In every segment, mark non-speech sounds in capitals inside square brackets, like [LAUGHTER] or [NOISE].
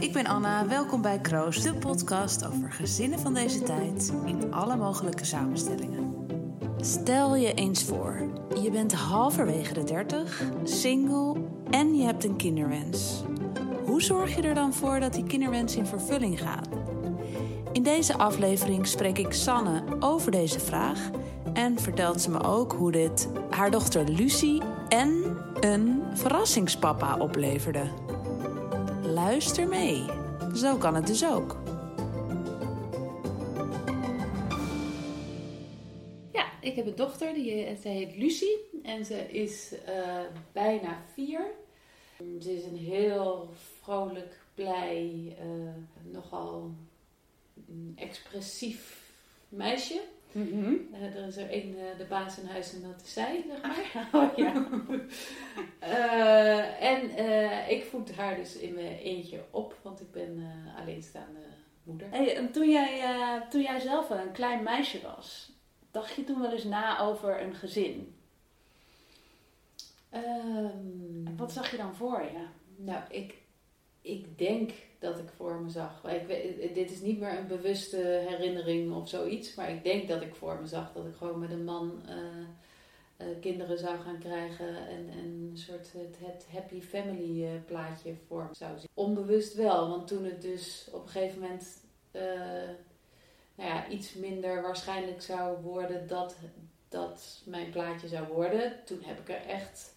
ik ben Anna. Welkom bij Kroos, de podcast over gezinnen van deze tijd in alle mogelijke samenstellingen. Stel je eens voor, je bent halverwege de 30, single en je hebt een kinderwens. Hoe zorg je er dan voor dat die kinderwens in vervulling gaat? In deze aflevering spreek ik Sanne over deze vraag en vertelt ze me ook hoe dit haar dochter Lucie en een verrassingspapa opleverde. Luister mee. Zo kan het dus ook. Ja, ik heb een dochter, die, ze heet Lucie en ze is uh, bijna vier. Ze is een heel vrolijk, blij, uh, nogal expressief meisje. Mm -hmm. uh, er is er één, uh, de baas in huis en dat is zij, zeg maar. [LAUGHS] Oh, ja. uh, en ik voed haar dus in mijn eentje op, want ik ben alleenstaande moeder. Hey, en toen, jij, toen jij zelf een klein meisje was, dacht je toen wel eens na over een gezin? Um, Wat zag je dan voor je? Nou, ik, ik denk dat ik voor me zag. Ik, dit is niet meer een bewuste herinnering of zoiets, maar ik denk dat ik voor me zag dat ik gewoon met een man uh, uh, kinderen zou gaan krijgen en, en een soort het, het happy family uh, plaatje voor me zou zien. Onbewust wel, want toen het dus op een gegeven moment nou ja, iets minder waarschijnlijk zou worden dat dat mijn plaatje zou worden, toen heb ik er echt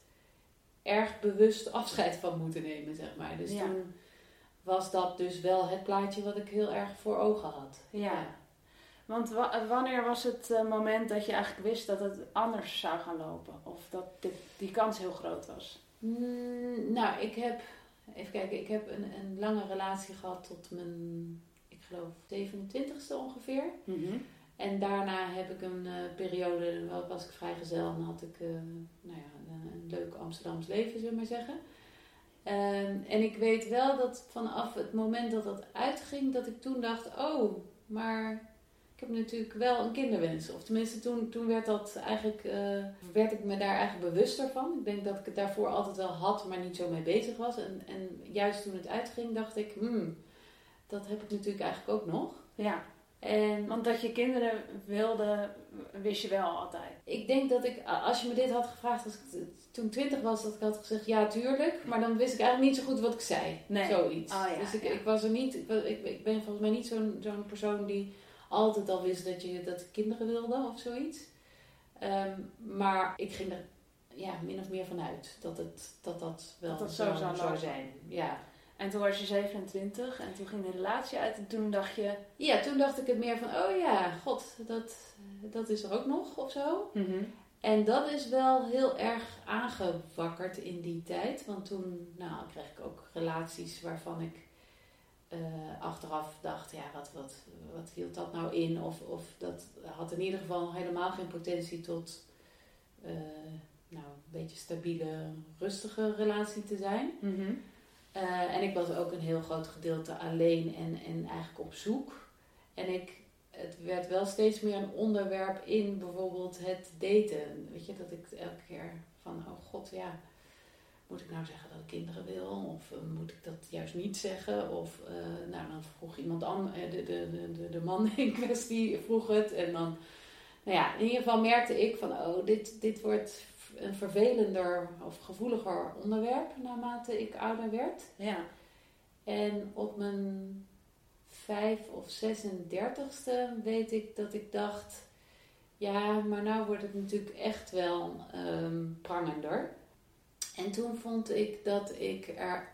erg bewust afscheid van moeten nemen, zeg maar. Dus Ja. toen was dat dus wel het plaatje wat ik heel erg voor ogen had. Ja. Want wa- wanneer was het eh, moment dat je eigenlijk wist dat het anders zou gaan lopen? Of dat dit, die kans heel groot was? Mm, nou, ik heb, even kijken, ik heb een, een lange relatie gehad tot mijn, ik geloof, 27ste ongeveer. En daarna heb ik een eh, periode, was ik vrijgezel en had ik eh, nou ja, een, een leuk Amsterdams leven, zullen we maar zeggen. Ehm, en ik weet wel dat vanaf het moment dat dat uitging, dat ik toen dacht, oh, maar ik heb natuurlijk wel een kinderwens. Of tenminste, toen, toen werd dat eigenlijk, eh, werd ik me daar eigenlijk bewuster van. Ik denk dat ik het daarvoor altijd wel had, maar niet zo mee bezig was. En, en juist toen het uitging, dacht ik, hmm, dat heb ik natuurlijk eigenlijk ook nog. Ja. En Want dat je kinderen wilde, wist je wel altijd. ik denk dat ik, als je me dit had gevraagd als ik toen twintig was, dat ik had gezegd ja, tuurlijk. Maar dan wist ik eigenlijk niet zo goed wat ik zei. Nee. Zoiets. Oh ja, dus ik, ja. ik was er niet, ik, ik, ik ben volgens mij niet zo'n zo'n persoon die altijd al wist dat je dat kinderen wilde of zoiets. Ehm, maar ik ging er ja, min of meer vanuit dat het, dat, dat wel Dat het zo zou zijn. Ja. En toen was je 27 en toen ging de relatie uit en toen dacht je... ja, toen dacht ik het meer van, oh ja, god, dat, dat is er ook nog of zo. En dat is wel heel erg aangewakkerd in die tijd. Want toen nou, kreeg ik ook relaties waarvan ik eh, achteraf dacht, ja, wat, wat, wat hield dat nou in? Of, of dat had in ieder geval helemaal geen potentie tot eh, nou, een beetje stabiele, rustige relatie te zijn. Eh, en ik was ook een heel groot gedeelte alleen en, en eigenlijk op zoek. En ik, het werd wel steeds meer een onderwerp in bijvoorbeeld het daten. Weet je, dat ik elke keer van, oh god, ja, moet ik nou zeggen dat ik kinderen wil? Of eh, moet ik dat juist niet zeggen? Of, eh, nou, dan vroeg iemand anders, de, de, de, de, de man [LAUGHS] in kwestie vroeg het. En dan, nou ja, in ieder geval merkte ik van, oh, dit, dit wordt een vervelender of gevoeliger onderwerp naarmate ik ouder werd. Ja. En op mijn vijf of 36ste weet ik dat ik dacht, ja, maar nou wordt het natuurlijk echt wel ehm, prangender. En toen vond ik dat ik er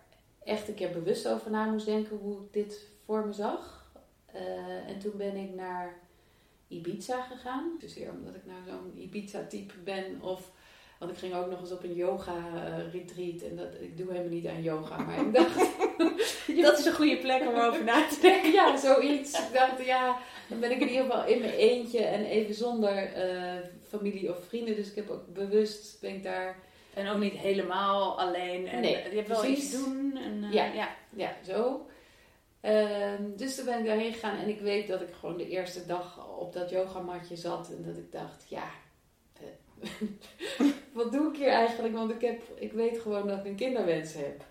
echt een keer bewust over na moest denken hoe ik dit voor me zag. Eh, en toen ben ik naar Ibiza gegaan. Dus weer omdat ik nou zo'n Ibiza-type ben of... Want ik ging ook nog eens op een yoga-retreat. En dat, ik doe helemaal niet aan yoga. Maar ik dacht, [LAUGHS] Dat is een goede plek om over na te denken. ja, zoiets. Ik dacht, ja, dan ben ik in ieder geval in mijn eentje en even zonder eh, familie of vrienden. Dus ik heb ook bewust, ben ik daar, En ook niet helemaal alleen. En Nee, je hebt wel precies. iets te doen. En, eh, Ja. ja. ja, zo. Ehm, dus toen ben ik daarheen gegaan en ik weet dat ik gewoon de eerste dag op dat yogamatje zat. En dat ik dacht, ja, eh, [LAUGHS] wat doe ik hier eigenlijk? Want ik, heb, ik weet gewoon dat ik een kinderwens heb.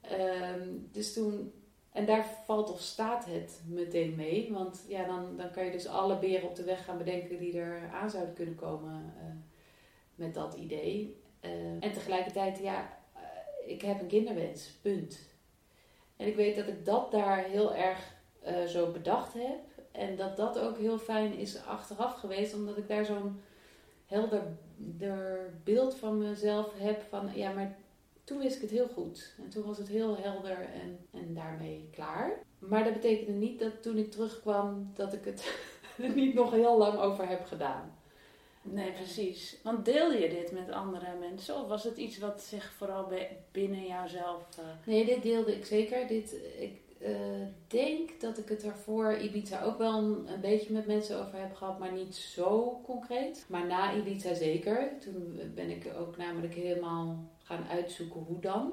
Ehm, dus toen, En daar valt of staat het meteen mee. Want ja, dan, dan kan je dus alle beren op de weg gaan bedenken die er aan zouden kunnen komen uh, met dat idee. Uh, en tegelijkertijd, ja, uh, ik heb een kinderwens, punt. En ik weet dat ik dat daar heel erg zo bedacht heb. En dat dat ook heel fijn is achteraf geweest, omdat ik daar zo'n helder beeld van mezelf heb van, ja, maar toen wist ik het heel goed. En toen was het heel helder en, en daarmee klaar. Maar dat betekende niet dat toen ik terugkwam, dat ik het [LAUGHS] er niet nog heel lang over heb gedaan. Nee, precies. Want deelde je dit met andere mensen? Of was het iets wat zich vooral binnen jouzelf... Uh... Nee, dit deelde ik zeker. Dit, ik uh, denk dat ik het daarvoor Ibiza ook wel een, beetje met mensen over heb gehad, maar niet zo concreet. Maar na Ibiza zeker. Toen ben ik ook namelijk helemaal gaan uitzoeken hoe dan.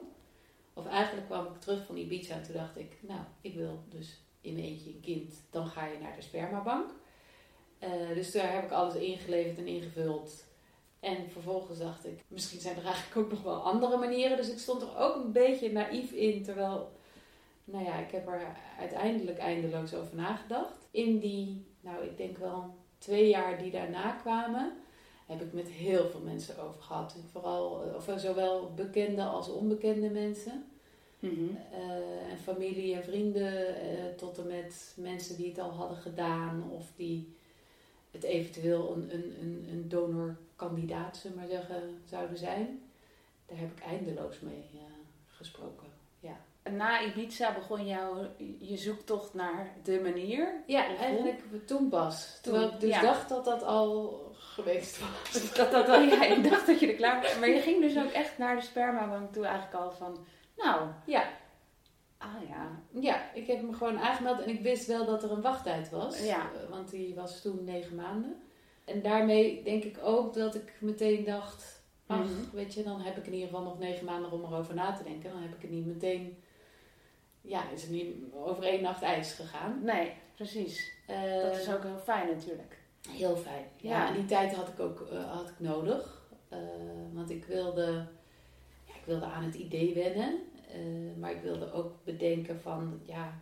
Of eigenlijk kwam ik terug van Ibiza en toen dacht ik, nou, ik wil dus in eentje een kind. Dan ga je naar de spermabank. Uh, dus daar heb ik alles ingeleverd en ingevuld. En vervolgens dacht ik, misschien zijn er eigenlijk ook nog wel andere manieren. Dus ik stond er ook een beetje naïef in. Terwijl, nou ja, ik heb er uiteindelijk eindeloos over nagedacht. In die, nou ik denk wel twee jaar die daarna kwamen, heb ik met heel veel mensen over gehad. Vooral, eh, of zowel bekende als onbekende mensen. Mhm. Eh, en familie en vrienden, uh, tot en met mensen die het al hadden gedaan of die het eventueel een, een, een, een donorkandidaat, zullen maar zeggen, zouden zijn. Daar heb ik eindeloos mee gesproken. Na Ibiza begon jouw je zoektocht naar de manier? Ja, eigenlijk toen pas. Terwijl ik dus dacht dat dat al geweest was. [LAUGHS] dat, dat, dat, ja, ik dacht dat je er klaar was. Maar je ging dus ook echt naar de spermabank toe eigenlijk al van, nou, ja. Ah ja. Ja, ik heb me gewoon aangemeld en ik wist wel dat er een wachttijd was. Ja. Eh, want die was toen negen maanden. En daarmee denk ik ook dat ik meteen dacht, ach, mhm. weet je, dan heb ik in ieder geval nog negen maanden om erover na te denken. Dan heb ik het niet meteen, ja, is het niet over één nacht ijs gegaan. Nee, precies. Uh, dat is ook heel fijn natuurlijk. Heel fijn. Ja, en die tijd had ik ook uh, had ik nodig. Uh, want ik wilde, ja, ik wilde aan het idee wennen. Maar ik wilde ook bedenken van, ja,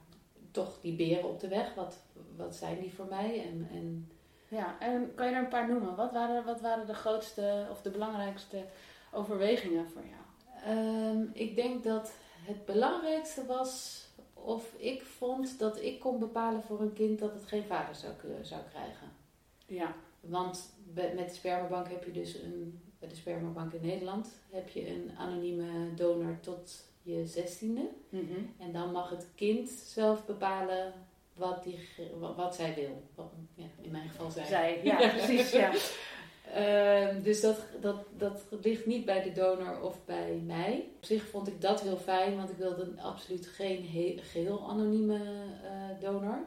toch die beren op de weg. Wat, wat zijn die voor mij? En, en ja, en kan je er een paar noemen? Wat waren, wat waren de grootste of de belangrijkste overwegingen voor jou? Um, ik denk dat het belangrijkste was of ik vond dat ik kon bepalen voor een kind dat het geen vader zou, zou krijgen. Ja. Want met de spermabank heb je dus een, bij de spermabank in Nederland heb je een anonieme donor tot je zestiende. Mm En dan mag het kind zelf bepalen wat, die, wat, zij wil. ja, in mijn geval zij. Zij, ja, precies. Ja. [LAUGHS] Uh, dus dat, dat, dat ligt niet bij de donor of bij mij. Op zich vond ik dat heel fijn, want ik wilde absoluut geen geheel anonieme uh, donor.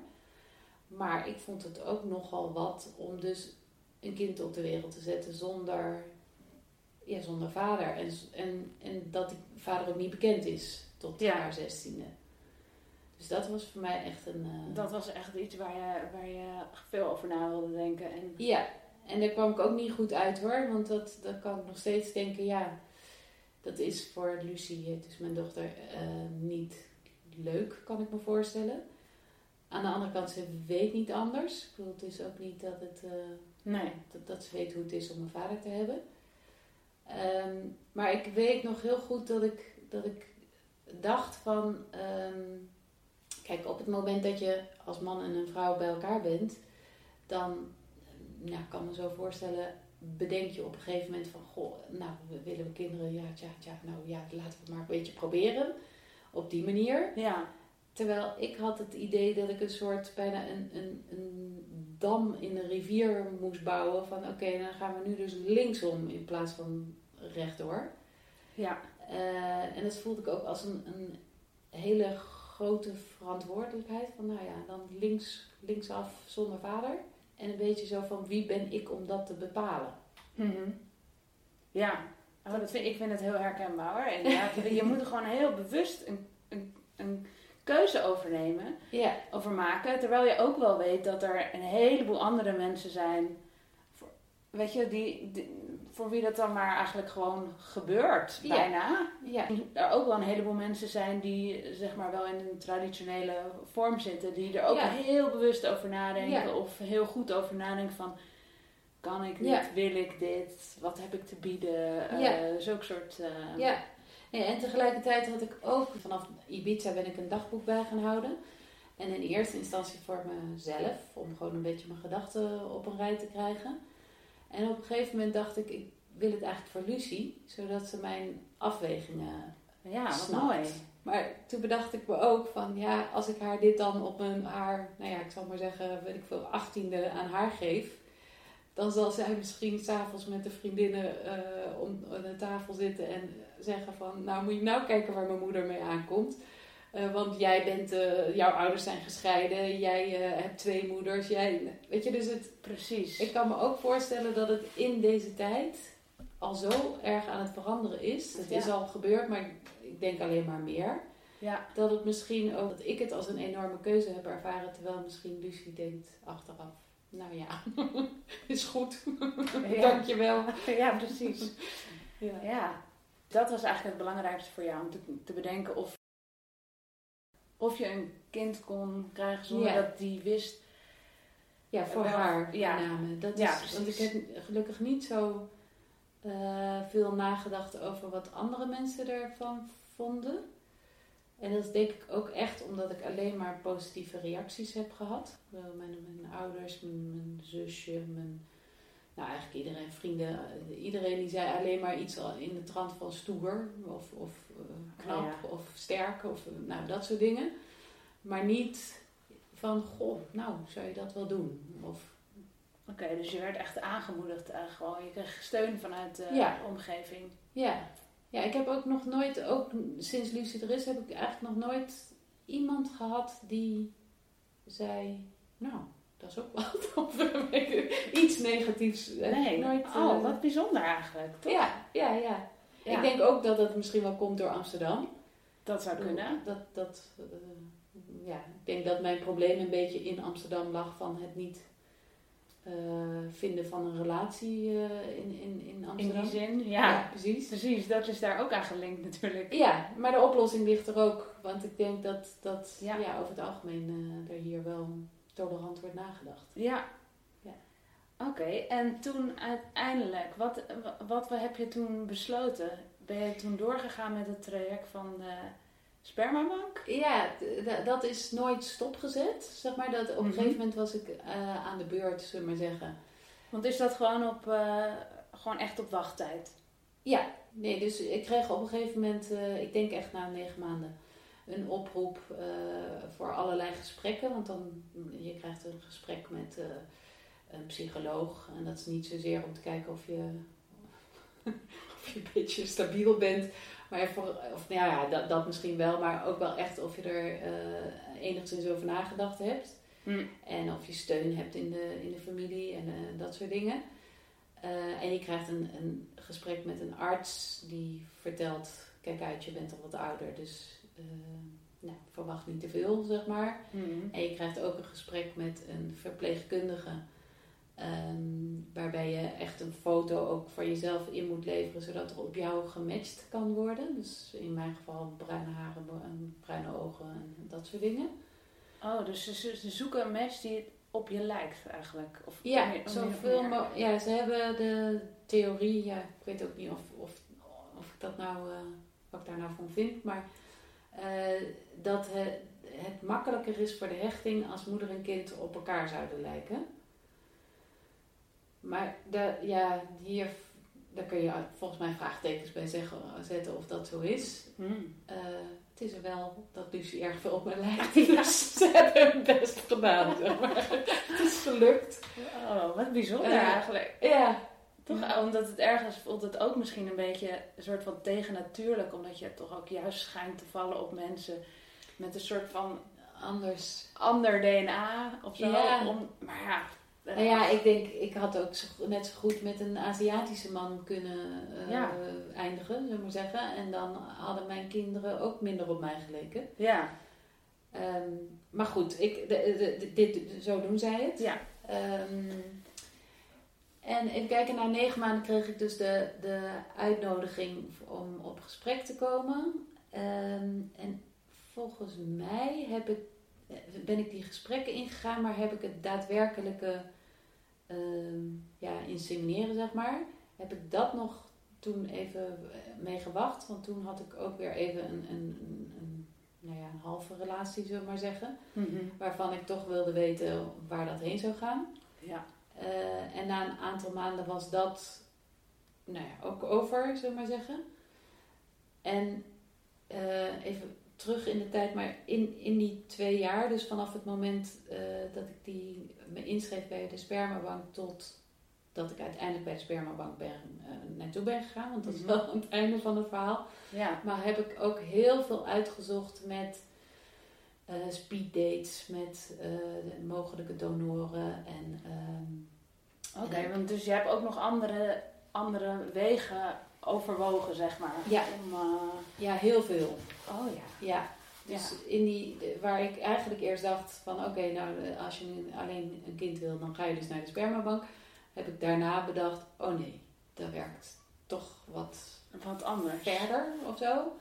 Maar ik vond het ook nogal wat om dus een kind op de wereld te zetten zonder, ja, zonder vader. En, en, en dat die vader ook niet bekend is tot ja. haar zestiende. Dus dat was voor mij echt een... Uh... Dat was echt iets waar je, waar je veel over na wilde denken. En... Ja, en daar kwam ik ook niet goed uit hoor. Want dat, dat kan ik nog steeds denken, ja... Dat is voor Lucie, dus mijn dochter, uh, niet leuk, kan ik me voorstellen. Aan de andere kant, ze weet niet anders. Ik bedoel, het is ook niet dat, het, uh, nee. dat, dat ze weet hoe het is om een vader te hebben. Um, maar ik weet nog heel goed dat ik, dat ik dacht van... Um, kijk, op het moment dat je als man en een vrouw bij elkaar bent... dan, ja, ik kan me zo voorstellen... bedenk je op een gegeven moment van... Goh, nou, willen we kinderen? Ja, tja, tja, nou ja, laten we het maar een beetje proberen. Op die manier. Ja. Terwijl ik had het idee dat ik een soort bijna een, een, een dam in een rivier moest bouwen. Van oké, dan gaan we nu dus linksom in plaats van rechtdoor. Ja. Uh, en dat voelde ik ook als een, een hele grote verantwoordelijkheid. Van nou ja, dan links, linksaf zonder vader. En een beetje zo van wie ben ik om dat te bepalen. Mm -hmm. Ja, oh, dat vind, ik vind het heel herkenbaar hoor. En [LAUGHS] ja, je moet er gewoon heel bewust een, een, een keuze overnemen, ja. over maken. Terwijl je ook wel weet dat er een heleboel andere mensen zijn. Weet je, die, voor wie dat dan maar eigenlijk gewoon gebeurt, bijna. Ja, Er ook wel een heleboel mensen zijn die zeg maar wel in een traditionele vorm zitten, die er ook Ja. heel bewust over nadenken Ja. of heel goed over nadenken van kan ik dit, wil ik dit, wat heb ik te bieden, Ja. zulke soort. eh, ja. Ja, en tegelijkertijd had ik ook, vanaf Ibiza ben ik een dagboek bij gaan houden. En in eerste instantie voor mezelf, om gewoon een beetje mijn gedachten op een rij te krijgen. En op een gegeven moment dacht ik, ik wil het eigenlijk voor Lucie, zodat ze mijn afwegingen ja, wat snapt. mooi. Maar toen bedacht ik me ook van, ja, als ik haar dit dan op mijn haar, nou ja, ik zal maar zeggen, weet ik veel, achttiende aan haar geef, dan zal zij misschien s'avonds met de vriendinnen eh, om aan de tafel zitten en zeggen van, nou moet je nou kijken waar mijn moeder mee aankomt. Eh, want jij bent, eh, jouw ouders zijn gescheiden, jij eh, hebt twee moeders, jij, weet je, dus het, Precies. ik kan me ook voorstellen dat het in deze tijd al zo erg aan het veranderen is. Het is al gebeurd, maar ik denk alleen maar meer. ja. Dat het misschien ook, dat ik het als een enorme keuze heb ervaren, terwijl misschien Lucie denkt achteraf. Nou ja, [LAUGHS] is goed. Ja. [LAUGHS] Dankjewel. [LAUGHS] ja, precies. Ja. Ja, dat was eigenlijk het belangrijkste voor jou om te, te bedenken of, of je een kind kon krijgen zonder Ja. dat die wist. Ja, voor Wel, haar ja. met name. Dat Ja, is, precies. want ik heb gelukkig niet zo eh, veel nagedacht over wat andere mensen ervan vonden. En dat denk ik ook echt omdat ik alleen maar positieve reacties heb gehad. Eh, Mijn, mijn ouders, mijn, mijn zusje, mijn, nou eigenlijk iedereen, vrienden. eh, Iedereen die zei alleen maar iets in de trant van stoer of, of eh, knap Ja. of sterk of eh, nou, dat soort dingen. Maar niet van, goh, nou, zou je dat wel doen? Of, Oké, dus je werd echt aangemoedigd. gewoon, je kreeg steun vanuit de Ja. omgeving. ja. ja, ik heb ook nog nooit, ook sinds Lucie er is, heb ik eigenlijk nog nooit iemand gehad die zei, nou, dat is ook [LAUGHS] wat. Iets negatiefs. Nee, nooit, oh, eh, wat bijzonder eigenlijk. Toch? Ja, ja, ja, Ja, Ik denk ook dat het misschien wel komt door Amsterdam. dat zou kunnen. Dat, dat, eh, ja, ik denk dat mijn probleem een beetje in Amsterdam lag van het niet eh, vinden van een relatie in, in, in In Amsterdam. die zin, ja. precies. Precies, dat is daar ook aan gelinkt natuurlijk. Ja, maar de oplossing ligt er ook. Want ik denk dat, dat Ja. ja. over het algemeen er hier wel tolerant wordt nagedacht. Ja. Ja. Oké, en toen uiteindelijk, wat, wat heb je toen besloten? Ben je toen doorgegaan met het traject van de spermabank? Ja, dat is nooit stopgezet. Zeg maar dat op een Mhm. gegeven moment was ik eh, aan de beurt, zullen we maar zeggen. Want is dat gewoon, op, eh, gewoon echt op wachttijd? Ja, nee, dus ik kreeg op een gegeven moment, eh, ik denk echt na negen maanden, een oproep eh, voor allerlei gesprekken. Want dan, je krijgt een gesprek met eh, een psycholoog. En dat is niet zozeer om te kijken of je, [LAUGHS] of je een beetje stabiel bent. Maar voor, of nou ja, dat, dat misschien wel. Maar ook wel echt of je er eh, enigszins over nagedacht hebt. Hm. En of je steun hebt in de, in de familie en dat soort dingen. En je krijgt een, een gesprek met een arts die vertelt: kijk uit, je bent al wat ouder, dus nou, verwacht niet te veel, zeg maar. Hm. En je krijgt ook een gesprek met een verpleegkundige. ehm, waarbij je echt een foto ook van jezelf in moet leveren, zodat er op jou gematcht kan worden. Dus in mijn geval bruine haren, bru- bruine ogen en dat soort dingen. Oh, dus ze, ze- zoeken een match die op je lijkt eigenlijk? Of Ja, zoveel mogelijk. Ja, ze hebben de theorie, ja, ik weet ook niet of, of, of ik dat nou, eh, wat ik daar nou van vind, maar eh, dat het, het makkelijker is voor de hechting als moeder en kind op elkaar zouden lijken. Maar de, ja, hier, daar kun je volgens mij vraagtekens bij zeggen, zetten of dat zo is. Hm. Eh, het is er wel dat Lucie erg veel op me lijkt. Dus ze hebben hun best gedaan, zeg maar. [LAUGHS] Het is gelukt. Oh, wat bijzonder Eh, eigenlijk. Ja, Toch, Ja. omdat het ergens voelt het ook misschien een beetje een soort van tegennatuurlijk, omdat je toch ook juist schijnt te vallen op mensen met een soort van anders. ander DNA of zo. Ja. Om, maar ja, Nou ja, ik denk, ik had ook zo, net zo goed met een Aziatische man kunnen eh, Ja. eindigen, zullen we maar zeggen. En dan hadden mijn kinderen ook minder op mij geleken. ja, Ehm, maar goed, ik, de, de- de- dit, zo doen zij het. ja. Ehm, En even kijken, na negen maanden kreeg ik dus de, de uitnodiging om op gesprek te komen. Ehm, en volgens mij heb ik, ben ik die gesprekken ingegaan, maar heb ik het daadwerkelijke uh, ja, insemineren, zeg maar, heb ik dat nog toen even mee gewacht. Want toen had ik ook weer even een, een, een, nou ja, een halve relatie, zullen we maar zeggen. Mhm. Waarvan ik toch wilde weten waar dat heen zou gaan. Ja. Uh, en na een aantal maanden was dat nou ja, ook over, zullen we maar zeggen. En uh, even terug in de tijd, maar in, in die twee jaar, dus vanaf het moment uh, dat ik die, me inschreef bij de spermabank tot dat ik uiteindelijk bij de spermabank ben, uh, naartoe ben gegaan, want dat is mhm. wel [LAUGHS] het einde van het verhaal. Ja. Maar heb ik ook heel veel uitgezocht met uh, speeddates, met mogelijke donoren en... Um, Oké, want dus je hebt ook nog andere, andere wegen overwogen, zeg maar. Ja, om, ja heel veel. Oh ja. Ja. Dus in die, waar ik eigenlijk eerst dacht van oké, nou als je nu alleen een kind wil, dan ga je dus naar de spermabank. Heb ik daarna bedacht, oh nee, dat werkt toch wat, wat anders. verder of zo.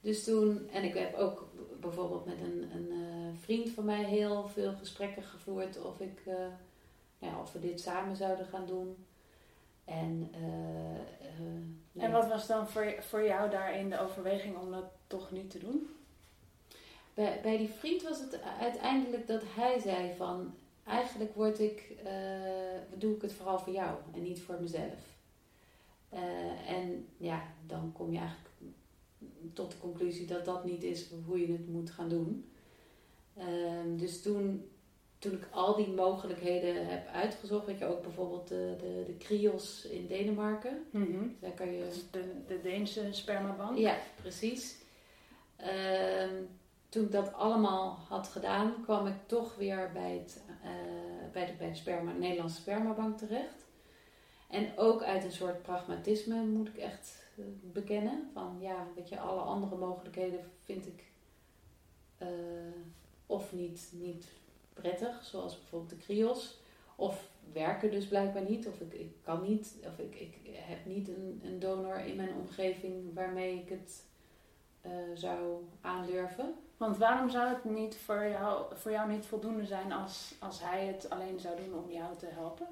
Dus toen, en ik heb ook bijvoorbeeld met een, een uh, vriend van mij heel veel gesprekken gevoerd of, ik, uh, nou ja, of we dit samen zouden gaan doen. En, uh, en wat was dan voor, voor jou daarin de overweging om dat toch niet te doen? Bij, bij die vriend was het uiteindelijk dat hij zei van... Eigenlijk word ik, doe ik het vooral voor jou en niet voor mezelf. En ja, dan kom je eigenlijk tot de conclusie dat dat niet is hoe je het moet gaan doen. Uh, dus toen toen ik al die mogelijkheden heb uitgezocht, weet je ook bijvoorbeeld de, de, de Krios in Denemarken. Mm Daar kan je... De, de Deense spermabank. Ja, precies. Ehm, toen ik dat allemaal had gedaan, kwam ik toch weer bij, het, uh, bij, de, bij de sperma, Nederlandse spermabank terecht. En ook uit een soort pragmatisme moet ik echt bekennen. Van ja, weet je, alle andere mogelijkheden vind ik uh, of niet, niet prettig, zoals bijvoorbeeld de krios. Of werken dus blijkbaar niet, of ik, ik kan niet, of ik, ik heb niet een, een donor in mijn omgeving waarmee ik het uh, zou aandurven. Want waarom zou het niet voor jou, voor jou niet voldoende zijn als, als hij het alleen zou doen om jou te helpen?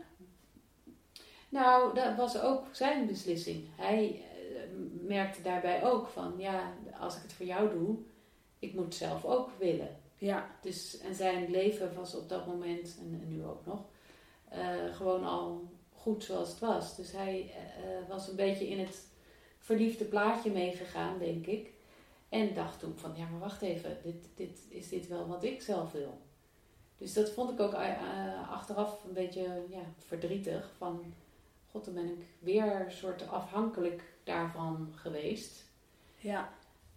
Nou, dat was ook zijn beslissing. Hij merkte daarbij ook van, ja, als ik het voor jou doe, ik moet zelf ook willen. Ja. Dus, en zijn leven was op dat moment, en, nu ook nog, uh, gewoon al goed zoals het was. Dus hij uh, was een beetje in het verliefde plaatje meegegaan, denk ik. En dacht toen van, ja maar wacht even, dit, dit, is dit wel wat ik zelf wil? Dus dat vond ik ook uh, achteraf een beetje ja, verdrietig. Van, god, dan ben ik weer een soort afhankelijk daarvan geweest. Ja.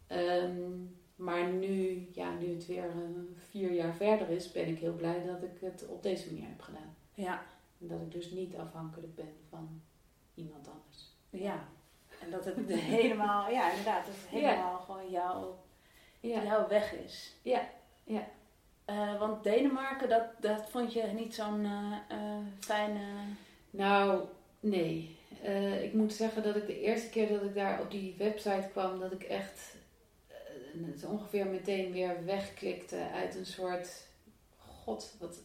Um, maar nu, ja, nu het weer uh, vier jaar verder is, ben ik heel blij dat ik het op deze manier heb gedaan. Ja. En dat ik dus niet afhankelijk ben van iemand anders. Ja. En dat het [LAUGHS] helemaal, ja, inderdaad, dat het helemaal gewoon jouw, ja. jouw weg is. Ja, ja. Uh, want Denemarken, dat, dat vond je niet zo'n uh, fijne. Nou, nee. Ik moet zeggen dat ik de eerste keer dat ik daar op die website kwam, dat ik echt het ongeveer meteen weer wegklikte uit een soort. God, wat.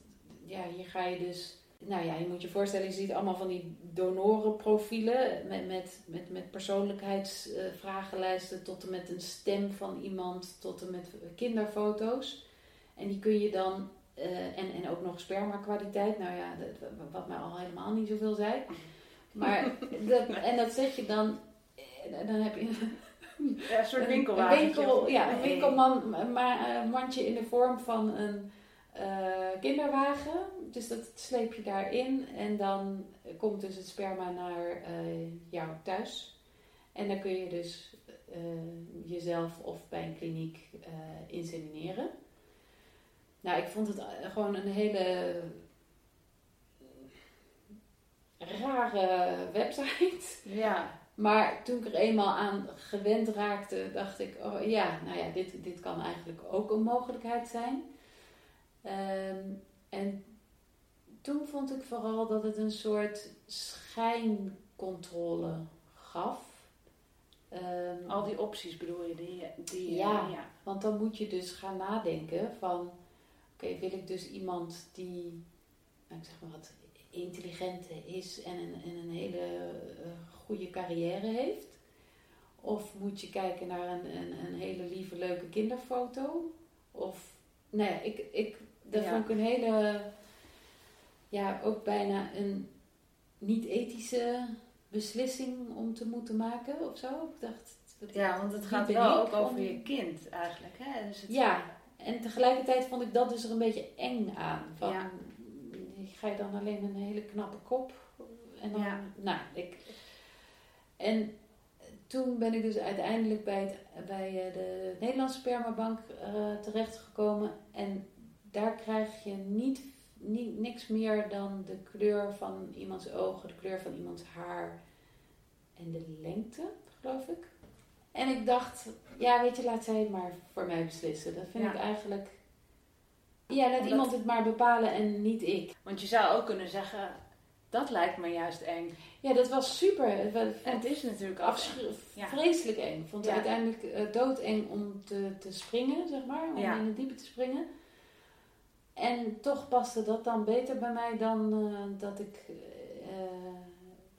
Ja, hier ga je dus. Nou ja, je moet je voorstellen, je ziet allemaal van die donorenprofielen met, met, met, met persoonlijkheidsvragenlijsten tot en met een stem van iemand, tot en met kinderfoto's. En die kun je dan, uh, en, en ook nog sperma kwaliteit, nou ja, dat, wat mij al helemaal niet zoveel zei. Maar dat, en dat zet je dan, dan heb je ja, een soort winkelwagen. Winkel, ja, een winkelmandje in de vorm van een uh, kinderwagen. Dus dat sleep je daarin en dan komt dus het sperma naar uh, jou thuis. En dan kun je dus uh, jezelf of bij een kliniek insemineren. Nou, ik vond het gewoon een hele rare website. Ja. Maar toen ik er eenmaal aan gewend raakte, dacht ik, oh ja, nou ja, dit, dit kan eigenlijk ook een mogelijkheid zijn. Um, en toen vond ik vooral dat het een soort schijncontrole gaf. Ehm, Al die opties bedoel je? Die, die, Ja. ja. Want dan moet je dus gaan nadenken van... Oké, wil ik dus iemand die, nou, ik zeg maar wat, intelligent is en een, en een hele eh, goede carrière heeft? Of moet je kijken naar een, een, een hele lieve, leuke kinderfoto? Of, nou ja, ik, ik, dat Ja. vond ik een hele, ja, ook bijna een niet-ethische beslissing om te moeten maken of zo. Ik dacht, Ja, want het gaat wel ook over om- je kind eigenlijk. Hè? Dus het, Ja, en tegelijkertijd vond ik dat dus er een beetje eng aan. Van, Ja. Ga je dan alleen een hele knappe kop? En dan, Ja. nou, ik... En toen ben ik dus uiteindelijk bij, het, bij eh, de Nederlandse spermabank eh, terechtgekomen. En daar krijg je niet, niet, niks meer dan de kleur van iemands ogen, de kleur van iemands haar en de lengte, geloof ik. En ik dacht, ja, weet je, laat zij maar voor mij beslissen. Dat vind Ja. ik eigenlijk. Ja, laat iemand het maar bepalen en niet ik. Want je zou ook kunnen zeggen, dat lijkt me juist eng. Ja, dat was super. Het was En het is natuurlijk ook afsch- Ja. vreselijk eng. Ik vond het Ja. uiteindelijk eh, doodeng om te, te springen, zeg maar. Om Ja. in het diepe te springen. En toch paste dat dan beter bij mij dan eh, dat ik eh,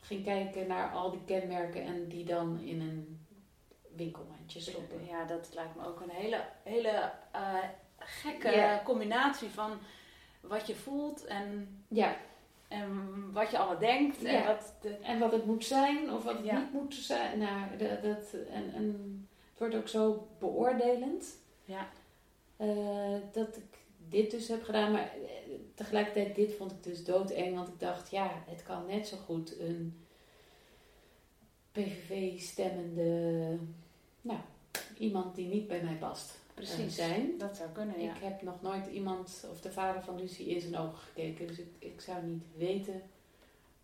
ging kijken naar al die kenmerken en die dan in een winkelmandje stoppen. Ja, dat lijkt me ook een hele, hele gekke combinatie van wat je voelt en, Ja, en wat je allemaal denkt. En Ja. wat de, en wat het moet zijn of wat het Ja. niet moet zijn. Nou, dat, dat, en, en het wordt ook zo beoordelend. ja. Eh, dat ik dit dus heb gedaan. Maar eh, tegelijkertijd, dit vond ik dus doodeng. Want ik dacht, ja, het kan net zo goed een PVV-stemmende... Nou, iemand die niet bij mij past Precies. zijn. Dat zou kunnen, ja. Ik heb nog nooit iemand, of de vader van Lucie, in zijn ogen gekeken. Dus ik, ik zou niet weten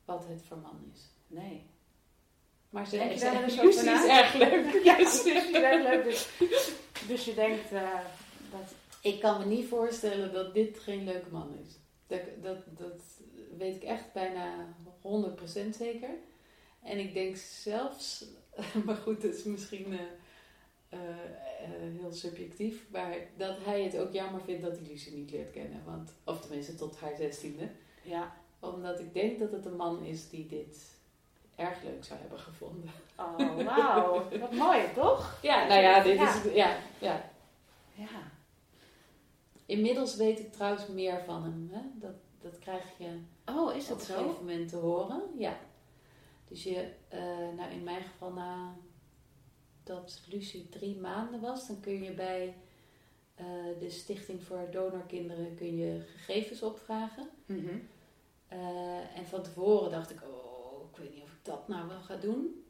wat het voor man is. Nee. Maar ze wel eens Lucie is erg leuk. [LAUGHS] Ja, je denkt leuk. [LAUGHS] Dus, dus je denkt eh, dat... Ik kan me niet voorstellen dat dit geen leuke man is. Dat, dat, dat weet ik echt bijna 100% zeker. En ik denk zelfs, [LAUGHS] maar goed, dat is misschien eh, eh, eh, heel subjectief, maar dat hij het ook jammer vindt dat hij Lucie niet leert kennen. Want, of tenminste tot haar zestiende. Ja. Omdat ik denk dat het een man is die dit erg leuk zou hebben gevonden. Oh, wauw. Wat mooi, toch? Ja, nou ja, dit Ja. is... Ja, ja. Ja. Inmiddels weet ik trouwens meer van hem. Hè? Dat, dat krijg je Oh, is op dat een zo? gegeven moment te horen. Ja. Dus je, eh, nou in mijn geval na dat Lucie drie maanden was, dan kun je bij eh, de Stichting voor Donorkinderen kun je gegevens opvragen. Mhm. Eh, en van tevoren dacht ik, oh, ik weet niet of ik dat nou wel ga doen.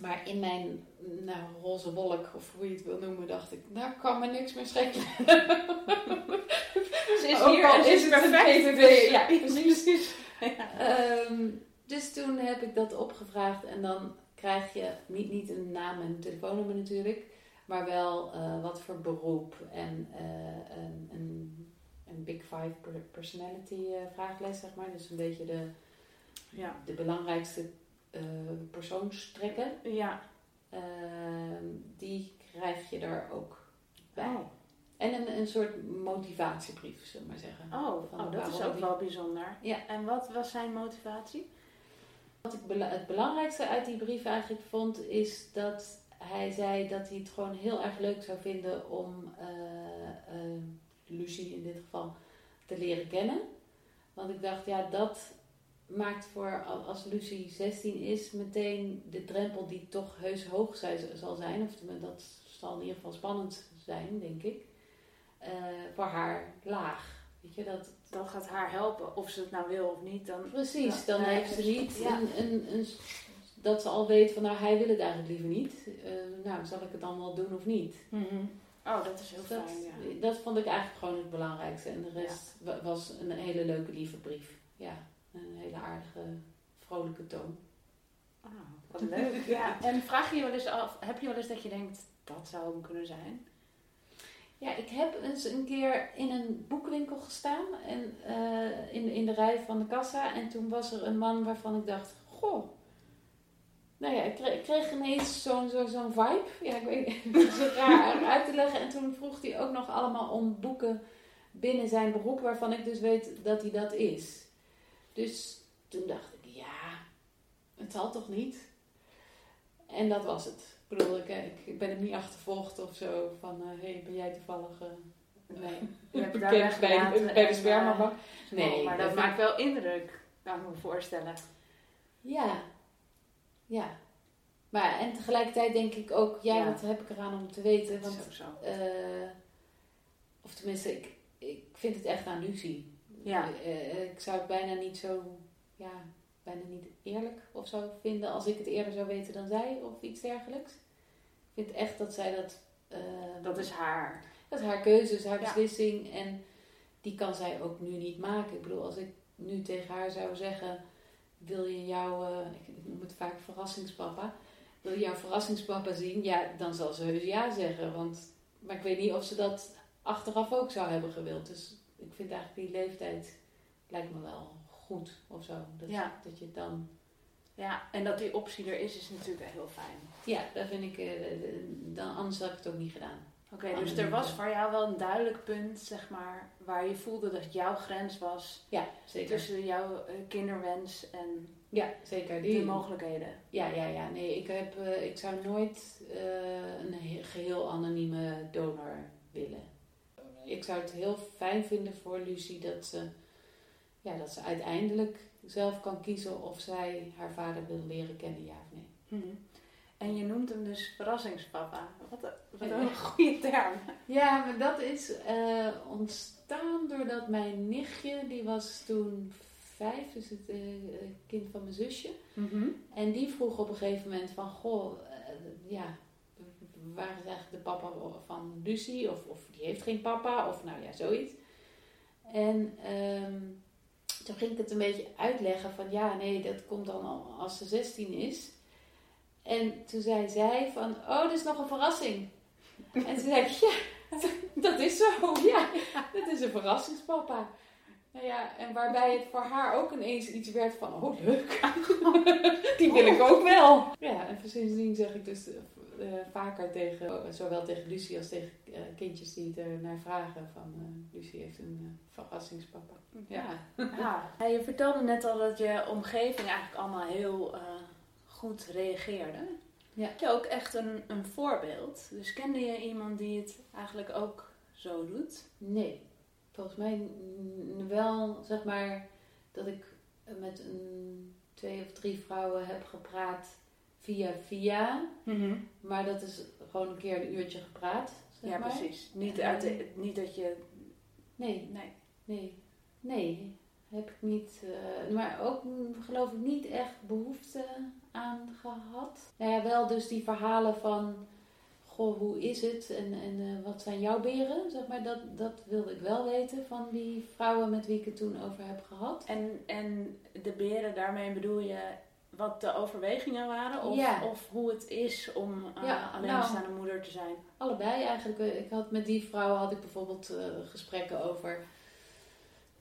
Maar in mijn nou, roze wolk, of hoe je het wil noemen, dacht ik, nou kan me niks meer schelen. Ze is Ook hier al is het een. PVV, [LAUGHS] ja, precies. Ehm, dus toen heb ik dat opgevraagd en dan krijg je niet, niet een naam en een telefoonnummer natuurlijk, maar wel eh, wat voor beroep en eh, een, een, een Big Five per- personality eh, vraaglijst, zeg maar. Dus een beetje de, Ja. de belangrijkste persoonstrekken. Ja. Ehm, die krijg je er ook bij. Oh. En een, een soort motivatiebrief, zullen we maar zeggen. Oh, oh, dat is ook wel bijzonder. Ja. En wat was zijn motivatie? Wat ik het belangrijkste uit die brief eigenlijk vond, is dat hij zei dat hij het gewoon heel erg leuk zou vinden om eh, eh, Lucie in dit geval te leren kennen. Want ik dacht, ja, dat maakt voor al- als Lucie 16 is meteen de drempel die toch heus hoog zal zijn. Of dat zal in ieder geval spannend zijn, denk ik. eh, voor haar laag. Weet je, dat, Dat gaat haar helpen, of ze het nou wil of niet. Dan... Precies, dan heeft ze niet ja. een, een, een, dat ze al weet van nou hij wil het eigenlijk liever niet. Eh, nou, zal ik het dan wel doen of niet? Mhm. Oh, dat is heel Dat, fijn, ja. dat vond ik eigenlijk gewoon het belangrijkste. En de rest wa- was een hele leuke, lieve brief. Ja, een hele aardige, vrolijke toon. Ah, wat leuk. [LAUGHS] ja. En vraag je je wel eens af, heb je wel eens dat je denkt, dat zou hem kunnen zijn? Ja, ik heb eens een keer in een boekwinkel gestaan en, uh, in, in de rij van de kassa. En toen was er een man waarvan ik dacht, goh. Nou ja, ik kreeg, ineens zo'n zo, zo'n vibe. Ja, ik weet niet, [LAUGHS] is raar uit te leggen. En toen vroeg hij ook nog allemaal om boeken binnen zijn beroep, waarvan ik dus weet dat hij dat is. Dus toen dacht ik, ja, het zal toch niet? En dat was het. Ik bedoel, ik, ik ben hem niet achtervolgd of zo van, hé, uh, hey, ben jij toevallig... Uh, nee, [LAUGHS] je hebt daar bij, bij, de spermabank. Nee, maar dat, maakt wel indruk, kan ik me voorstellen. Ja, ja. Maar en tegelijkertijd denk ik ook, ja, ja. wat heb ik eraan om te weten? Want, zo, zo. of tenminste, ik, ik vind het echt aan Lucie. Ja. ik zou het bijna niet zo, ja, bijna niet eerlijk of zo vinden als ik het eerder zou weten dan zij of iets dergelijks. Ik vind echt dat zij dat. Uh, dat is haar. Dat is haar keuze, is haar ja. beslissing en die kan zij ook nu niet maken. Ik bedoel, als ik nu tegen haar zou zeggen: Wil je jouw, uh, ik noem het vaak verrassingspapa, wil je jouw verrassingspapa zien? Ja, dan zal ze heus ja zeggen. Want, maar ik weet niet of ze dat achteraf ook zou hebben gewild. Dus ik vind eigenlijk die leeftijd lijkt me wel goed of zo. Dat, ja. dat je dan. Ja, en dat die optie er is, is natuurlijk heel fijn. Ja, dat vind ik. Uh, dan, anders had ik het ook niet gedaan. Oké, okay, dus er was voor jou wel een duidelijk punt, zeg maar, waar je voelde dat jouw grens was. Ja, zeker. Tussen jouw uh, kinderwens en ja, zeker. Die, de mogelijkheden. Ja, ja, ja. Nee, ik, heb, uh, ik zou nooit een geheel anonieme donor willen. Ik zou het heel fijn vinden voor Lucie dat ze ja, dat ze uiteindelijk zelf kan kiezen of zij haar vader wil leren kennen, ja of nee. Mm-hmm. En je noemt hem dus verrassingspapa. Wat, wat een goede term. Ja, maar dat is uh, ontstaan doordat mijn nichtje, die was toen vijf, dus het uh, kind van mijn zusje. Mm-hmm. En die vroeg op een gegeven moment van, goh, uh, ja, waar is eigenlijk de papa van Lucie? Of, of die heeft geen papa, of nou ja, zoiets. En... Um, toen ging ik het een beetje uitleggen van ja, nee, dat komt dan al als ze 16 is. En toen zei zij van, oh, dat is nog een verrassing. En toen zei ik, ja, [LAUGHS] dat is zo, [LAUGHS] ja, dat is een verrassingspapa. Nou ja, en waarbij het voor haar ook ineens iets werd van, oh leuk, [LAUGHS] die wil ik ook wel. Ja, en sindsdien zeg ik dus uh, vaker tegen, zowel tegen Lucie als tegen uh, kindjes die er naar vragen van uh, Lucie heeft een verrassingspapa. Ja. Ja. ja. Je vertelde net al dat je omgeving eigenlijk allemaal heel goed reageerde. Ja. Heb je ook echt een, een voorbeeld? Dus kende je iemand die het eigenlijk ook zo doet? Nee. Volgens mij wel, zeg maar, dat ik met een, twee of drie vrouwen heb gepraat via via. Mm-hmm. Maar dat is gewoon een keer een uurtje gepraat. Zeg ja, maar. precies. Niet, uit de, niet dat je. Nee. Nee. Nee. Nee. Heb ik niet. Uh, maar ook geloof ik niet echt behoefte aan gehad. Nou ja, wel dus die verhalen van. Goh, hoe is het en, en uh, wat zijn jouw beren? Zeg maar, dat, dat wilde ik wel weten van die vrouwen met wie ik het toen over heb gehad. En, en de beren, daarmee bedoel je wat de overwegingen waren? Of, Ja. of hoe het is om uh, Ja, alleenstaande moeder te zijn? Allebei eigenlijk. Ik had met die vrouw had ik bijvoorbeeld eh, gesprekken over.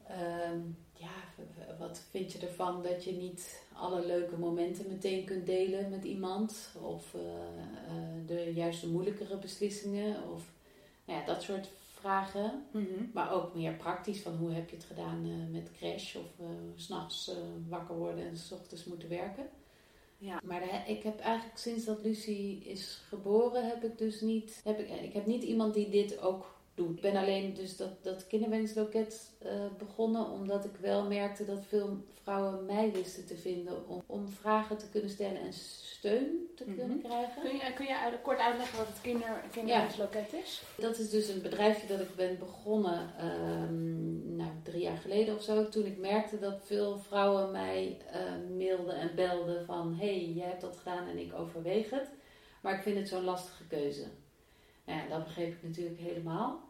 ehm, ja, wat vind je ervan dat je niet alle leuke momenten meteen kunt delen met iemand? Of eh, eh, de juiste moeilijkere beslissingen? Of nou ja, dat soort vragen. Maar ook meer praktisch van hoe heb je het gedaan eh, met crash of s s'nachts eh, wakker worden en s ochtends moeten werken. Ja. Maar de- ik heb eigenlijk sinds dat Lucie is geboren, heb ik dus niet, heb ik, ik heb niet iemand die dit ook Ik ben alleen dus dat, dat kinderwensloket eh, begonnen omdat ik wel merkte dat veel vrouwen mij wisten te vinden om, om vragen te kunnen stellen en steun te Mhm. kunnen krijgen. Kun je, kun je kort uitleggen wat het kinder, kinderwensloket is? Dat is dus een bedrijfje dat ik ben begonnen ehm, nou, drie jaar geleden of zo. Toen ik merkte dat veel vrouwen mij eh, mailden en belden van... hé, hey, jij hebt dat gedaan en ik overweeg het. Maar ik vind het zo'n lastige keuze. Nou ja, dat begreep ik natuurlijk helemaal.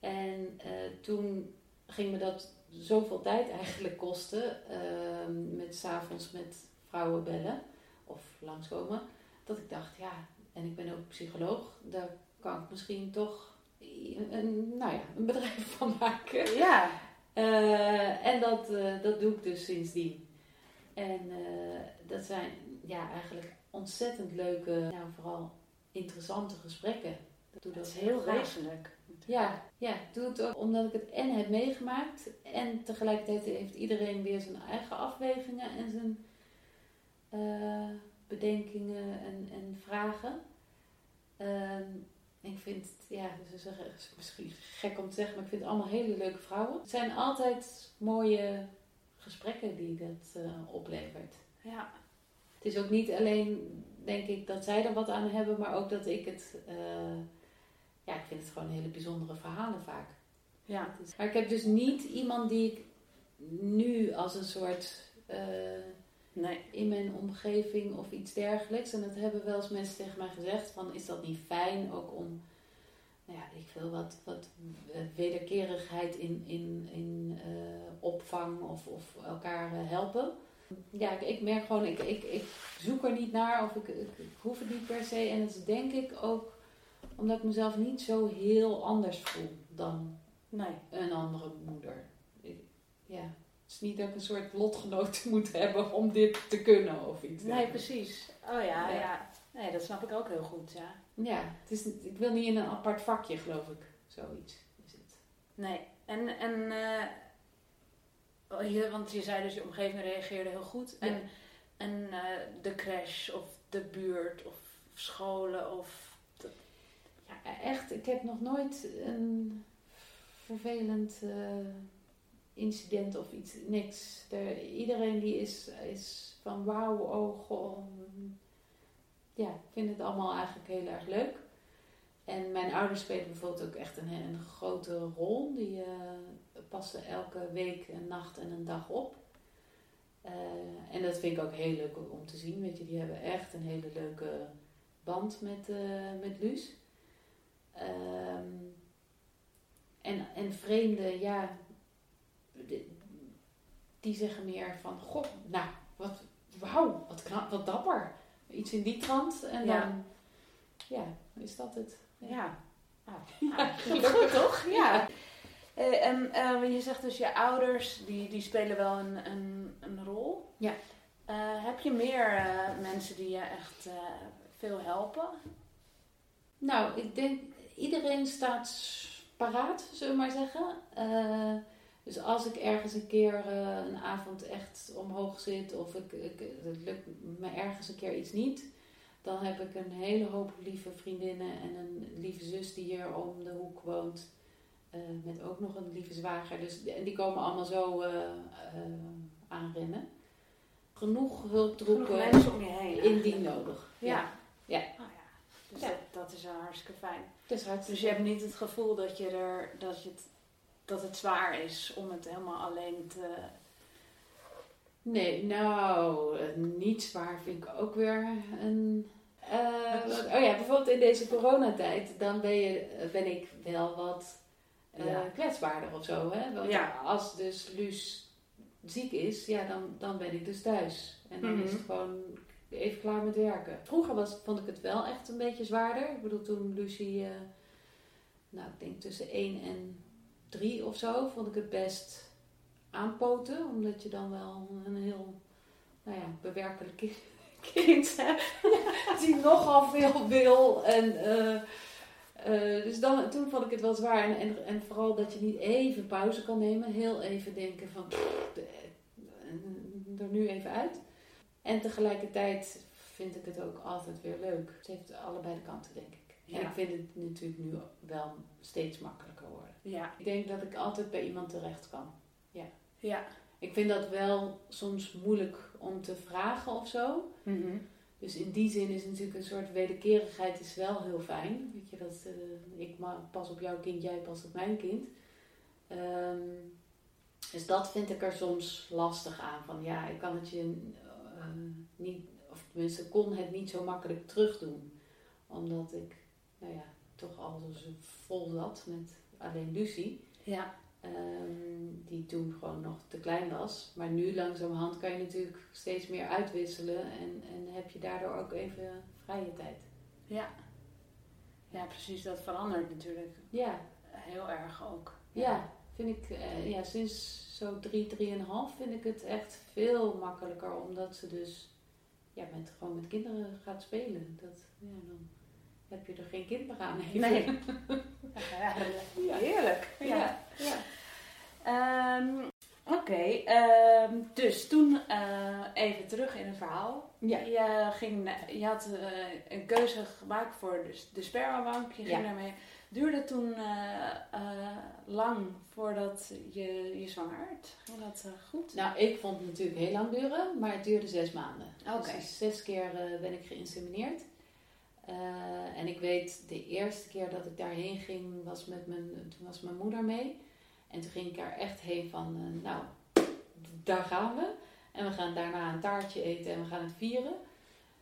En eh, toen ging me dat zoveel tijd eigenlijk kosten... ehm, met s'avonds met vrouwen bellen of langskomen... dat ik dacht, ja, en ik ben ook psycholoog... daar kan ik misschien toch een, nou ja, een bedrijf [LAUGHS] van maken. Ja. Uh, en dat, uh, dat doe ik dus sindsdien. En uh, dat zijn ja, eigenlijk ontzettend leuke, nou, vooral interessante gesprekken. Dat, doe dat is heel wezenlijk. Ja, ja, doe het ook omdat ik het en heb meegemaakt. En tegelijkertijd heeft iedereen weer zijn eigen afwegingen en zijn bedenkingen en, en vragen. Ehm, ik vind het, ja, dus is misschien gek om te zeggen, maar ik vind het allemaal hele leuke vrouwen. Het zijn altijd mooie gesprekken die dat uh, oplevert. Ja. Het is ook niet alleen, denk ik, dat zij er wat aan hebben, maar ook dat ik het, uh, ja, ik vind het gewoon hele bijzondere verhalen vaak. Ja. Maar ik heb dus niet iemand die ik nu als een soort uh, nee. in mijn omgeving of iets dergelijks. En dat hebben wel eens mensen tegen mij gezegd: van is dat niet fijn ook om, nou ja, ik wil wat, wat wederkerigheid in, in, in uh, opvang of, of elkaar uh, helpen. Ja, ik, ik, merk gewoon, ik, ik, ik zoek er niet naar of ik, ik, ik hoef het niet per se. En dat is denk ik ook omdat ik mezelf niet zo heel anders voel dan nee. een andere moeder. Ik, ja. Het is niet dat ik een soort lotgenoot [LAUGHS] moet hebben om dit te kunnen of iets. Nee, precies. Oh ja, ja, ja. Nee, dat snap ik ook heel goed, ja. Ja, het is, ik wil niet in een apart vakje, geloof ik. Zoiets is het. Nee, en, en uh, je, want je zei dus, je omgeving reageerde heel goed. En, Ja. en uh, de crash of de buurt of scholen of... Echt, ik heb nog nooit een vervelend uh, incident of iets, niks. Er, iedereen die is, is van wauw, oh goh. Ja, ik vind het allemaal eigenlijk heel erg leuk. En mijn ouders spelen bijvoorbeeld ook echt een, grote rol. Die uh, passen elke week een nacht en een dag op. Uh, en dat vind ik ook heel leuk om te zien. Weet je, die hebben echt een hele leuke band met, met Luus. Um, en, en vreemden, ja, die, zeggen meer van, goh, nou, wat, wauw, wat, knap, wat dapper. Iets in die trant en Ja. dan, ja, is dat het. Ja. [LAUGHS] Ah, Ja, ah, gelukkig toch? Ja. Eh, en eh, je zegt dus je ouders, die, die spelen wel een, een, een rol. Ja. Eh, heb je meer mensen die je echt veel helpen? Nou, ik denk, iedereen staat paraat, zullen we maar zeggen. Eh, dus als ik ergens een keer eh, een avond echt omhoog zit of ik, ik, het lukt me ergens een keer iets niet, dan heb ik een hele hoop lieve vriendinnen en een lieve zus die hier om de hoek woont. eh, met ook nog een lieve zwager. Dus, en die komen allemaal zo aanrennen. Genoeg Genoeg hulptroepen mensen om je heen. indien nodig. Ja. Ja. Ja. Dus Ja. Dat, dat is wel hartstikke fijn. Is hartstikke Dus je hebt niet het gevoel dat, je er, dat, je het, dat het zwaar is om het helemaal alleen te... Nee, nou, niet zwaar vind ik ook weer een. eh, oh ja, bijvoorbeeld in deze coronatijd, dan ben, je, ben ik wel wat eh, Ja. kwetsbaarder of zo. Hè? Want Ja. als dus Luus ziek is, ja, dan, dan ben ik dus thuis. En dan is Mhm. het gewoon even klaar met werken. Vroeger was, vond ik het wel echt een beetje zwaarder. Ik bedoel, toen Lucie, eh, nou, ik denk tussen 1 en 3 of zo, vond ik het best aanpoten. Omdat je dan wel een heel, nou ja, bewerkelijk ki- [LAUGHS] kind hebt. [LAUGHS] die nogal veel wil. En, eh, eh, dus dan, toen vond ik het wel zwaar. En, en, vooral dat je niet even pauze kan nemen. Heel even denken van, pff, er nu even uit. En tegelijkertijd vind ik het ook altijd weer leuk. Het heeft allebei de kanten, denk ik. Ja. En ik vind het natuurlijk nu wel steeds makkelijker worden. Ja. Ik denk dat ik altijd bij iemand terecht kan. Ja. Ik vind dat wel soms moeilijk om te vragen of zo. Mhm. Dus in die zin is natuurlijk een soort wederkerigheid is wel heel fijn. Weet je, dat eh, ik pas op jouw kind, jij pas op mijn kind. Ehm, dus dat vind ik er soms lastig aan. Van ja, ik kan het je niet, of tenminste kon het niet zo makkelijk terugdoen. Omdat ik, nou ja, toch al zo vol zat met alleen Lucie. Ja. Ehm, die toen gewoon nog te klein was. Maar nu langzamerhand kan je natuurlijk steeds meer uitwisselen en, en heb je daardoor ook even vrije tijd. Ja. Ja, precies. Dat verandert natuurlijk Ja, heel erg ook. ja. vind ik, eh, ja, sinds zo drie, drieënhalf vind ik het echt veel makkelijker. Omdat ze dus ja, met, gewoon met kinderen gaat spelen. Dat, ja, dan heb je er geen kind meer aan. even. Nee. [LAUGHS] ja, Ja. heerlijk. Ja. Ja. Ehm, Oké, ehm, dus toen eh, even terug in het verhaal. Ja. Je, ging, je had eh, een keuze gemaakt voor de, de spermabank. Je ging daarmee. Duurde toen eh, eh, lang voordat je, je zwanger werd? Ging dat eh, goed? Nou, ik vond het natuurlijk heel lang duren, maar het duurde zes maanden. Oké. Dus zes keer ben ik geïnsemineerd. En ik weet, de eerste keer dat ik daarheen ging, was met mijn, toen was mijn moeder mee. En toen ging ik er echt heen van, nou, daar gaan we. En we gaan daarna een taartje eten en we gaan het vieren.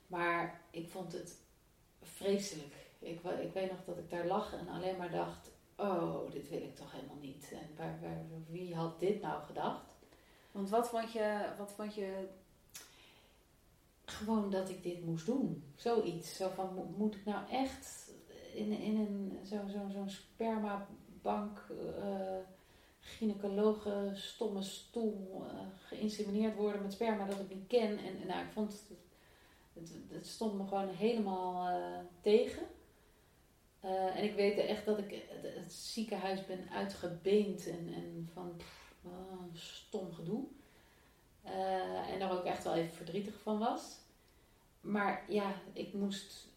Maar ik vond het vreselijk. Ik, ik weet nog dat ik daar lag en alleen maar dacht, oh, dit wil ik toch helemaal niet. En waar, waar, wie had dit nou gedacht? Want wat vond je, wat vond je Gewoon dat ik dit moest doen. Zoiets. Zo van, mo- moet ik nou echt in, in een zo'n zo, zo'n spermabank, gynaecologe, stomme stoel eh, geïnsemineerd worden met sperma dat ik niet ken. En, en nou, ik vond het, het, het stond me gewoon helemaal eh, tegen. Eh, en ik weet echt dat ik het, het ziekenhuis ben uitgebeend en, en van pff, oh, stom gedoe. Eh, en daar ook echt wel even verdrietig van was. Maar ja, ik moest.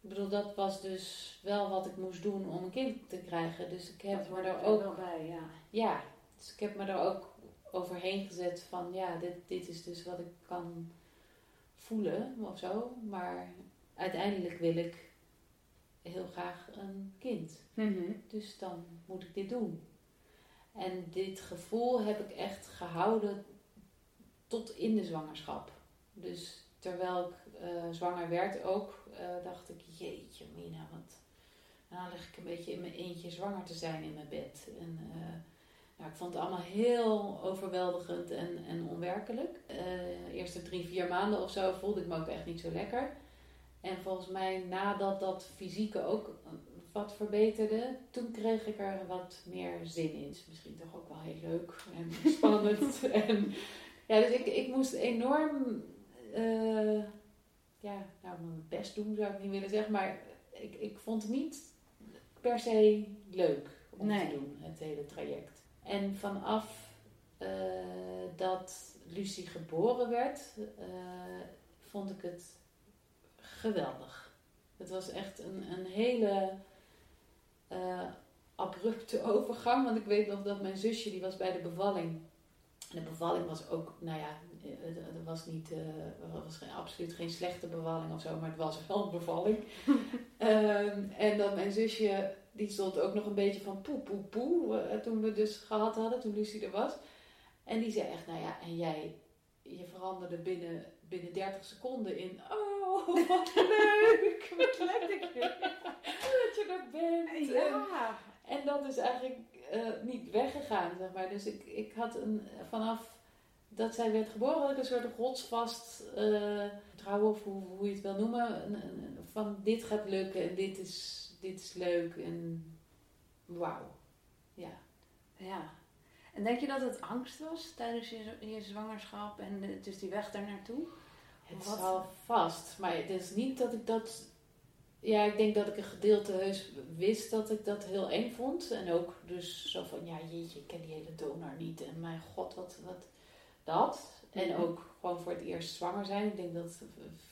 Ik bedoel, dat was dus wel wat ik moest doen om een kind te krijgen. Dus ik heb me er er ook. bij, ja. Ja, dus ik heb me er ook overheen gezet van ja, dit, dit is dus wat ik kan voelen of zo. Maar uiteindelijk wil ik heel graag een kind. Mhm. Dus dan moet ik dit doen. En dit gevoel heb ik echt gehouden tot in de zwangerschap. Dus terwijl ik eh, zwanger werd ook, eh, dacht ik, jeetje Mina, wat... Nou lig ik een beetje in mijn eentje zwanger te zijn in mijn bed. En eh, nou, ik vond het allemaal heel overweldigend en, en onwerkelijk. Eh eerste drie, vier maanden of zo voelde ik me ook echt niet zo lekker. En volgens mij nadat dat fysieke ook wat verbeterde, toen kreeg ik er wat meer zin in. Is misschien toch ook wel heel leuk en [LAUGHS] spannend. en, ja, dus ik, ik moest enorm, eh, ja, nou mijn best doen zou ik niet willen zeggen, maar ik, ik vond het niet per se leuk om Nee. te doen, het hele traject. En vanaf eh, dat Lucie geboren werd, eh, vond ik het geweldig. Het was echt een, een hele eh, abrupte [LAUGHS] overgang. Want ik weet nog dat mijn zusje, die was bij de bevalling. En de bevalling was ook, nou ja, eh, het, het was niet, eh, was geen, absoluut geen slechte bevalling of zo, maar het was wel een bevalling. [LAUGHS] Ehm, en dat mijn zusje, die stond ook nog een beetje van poe, poe, poe, eh, toen we dus gehad hadden, toen Lucie er was. En die zei echt, nou ja, en jij, je veranderde binnen, binnen 30 seconden in, oh, wat leuk, [LAUGHS] wat leuk dat je er bent. En- Ja. en dat is eigenlijk eh, niet weggegaan, zeg maar. Dus ik, ik had een, vanaf dat zij werd geboren, had ik een soort rotsvast eh vertrouwen, of hoe, hoe je het wil noemen, een- een- van dit gaat lukken en dit is, dit is leuk en wauw. Ja. Ja. En denk je dat het angst was tijdens je, je zwangerschap en de- dus die weg daar naartoe? Het Wat? zal vast, maar het is niet dat ik dat... Ja, ik denk dat ik een gedeelte heus wist dat ik dat heel eng vond. En ook dus zo van, ja jeetje, ik ken die hele donor niet. En mijn god, wat, wat dat. En Mhm. ook gewoon voor het eerst zwanger zijn. Ik denk dat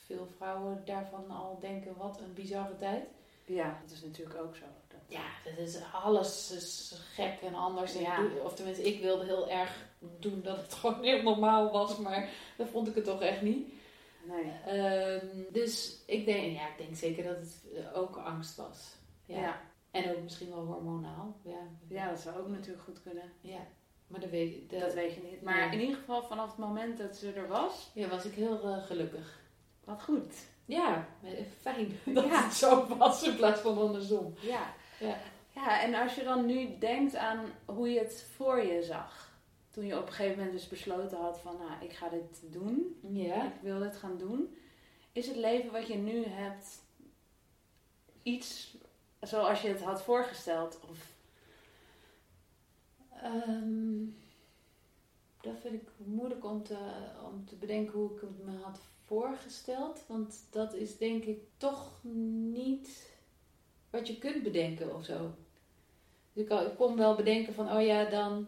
veel vrouwen daarvan al denken, wat een bizarre tijd. Ja, dat is natuurlijk ook zo. Dat- Ja, dat is, alles is gek en anders. En Ja. of tenminste, ik wilde heel erg doen dat het [LAUGHS] gewoon heel normaal was. Maar dat vond ik het toch echt niet. Nee. Ehm, dus ik denk, ja, ik denk zeker dat het eh, ook angst was. Ja. Ja. En ook misschien wel hormonaal. Ja, ja, dat zou ook natuurlijk goed kunnen. ja. maar dat weet, dat, Dat weet je niet. Maar in ieder geval vanaf het moment dat ze er was, ja, was ik heel eh, gelukkig. wat goed. Ja, eh, fijn [LAUGHS] dat Ja. het zo was in plaats van andersom. Ja. Ja. Ja, en als je dan nu denkt aan hoe je het voor je zag. Toen je op een gegeven moment dus besloten had van, nou, ik ga dit doen. Ja. Ik wil dit gaan doen. Is het leven wat je nu hebt iets zoals je het had voorgesteld? Of... Ehm, dat vind ik moeilijk om te, om te bedenken hoe ik het me had voorgesteld. Want dat is denk ik toch niet wat je kunt bedenken of zo. Dus ik, ik kon wel bedenken van, oh ja, dan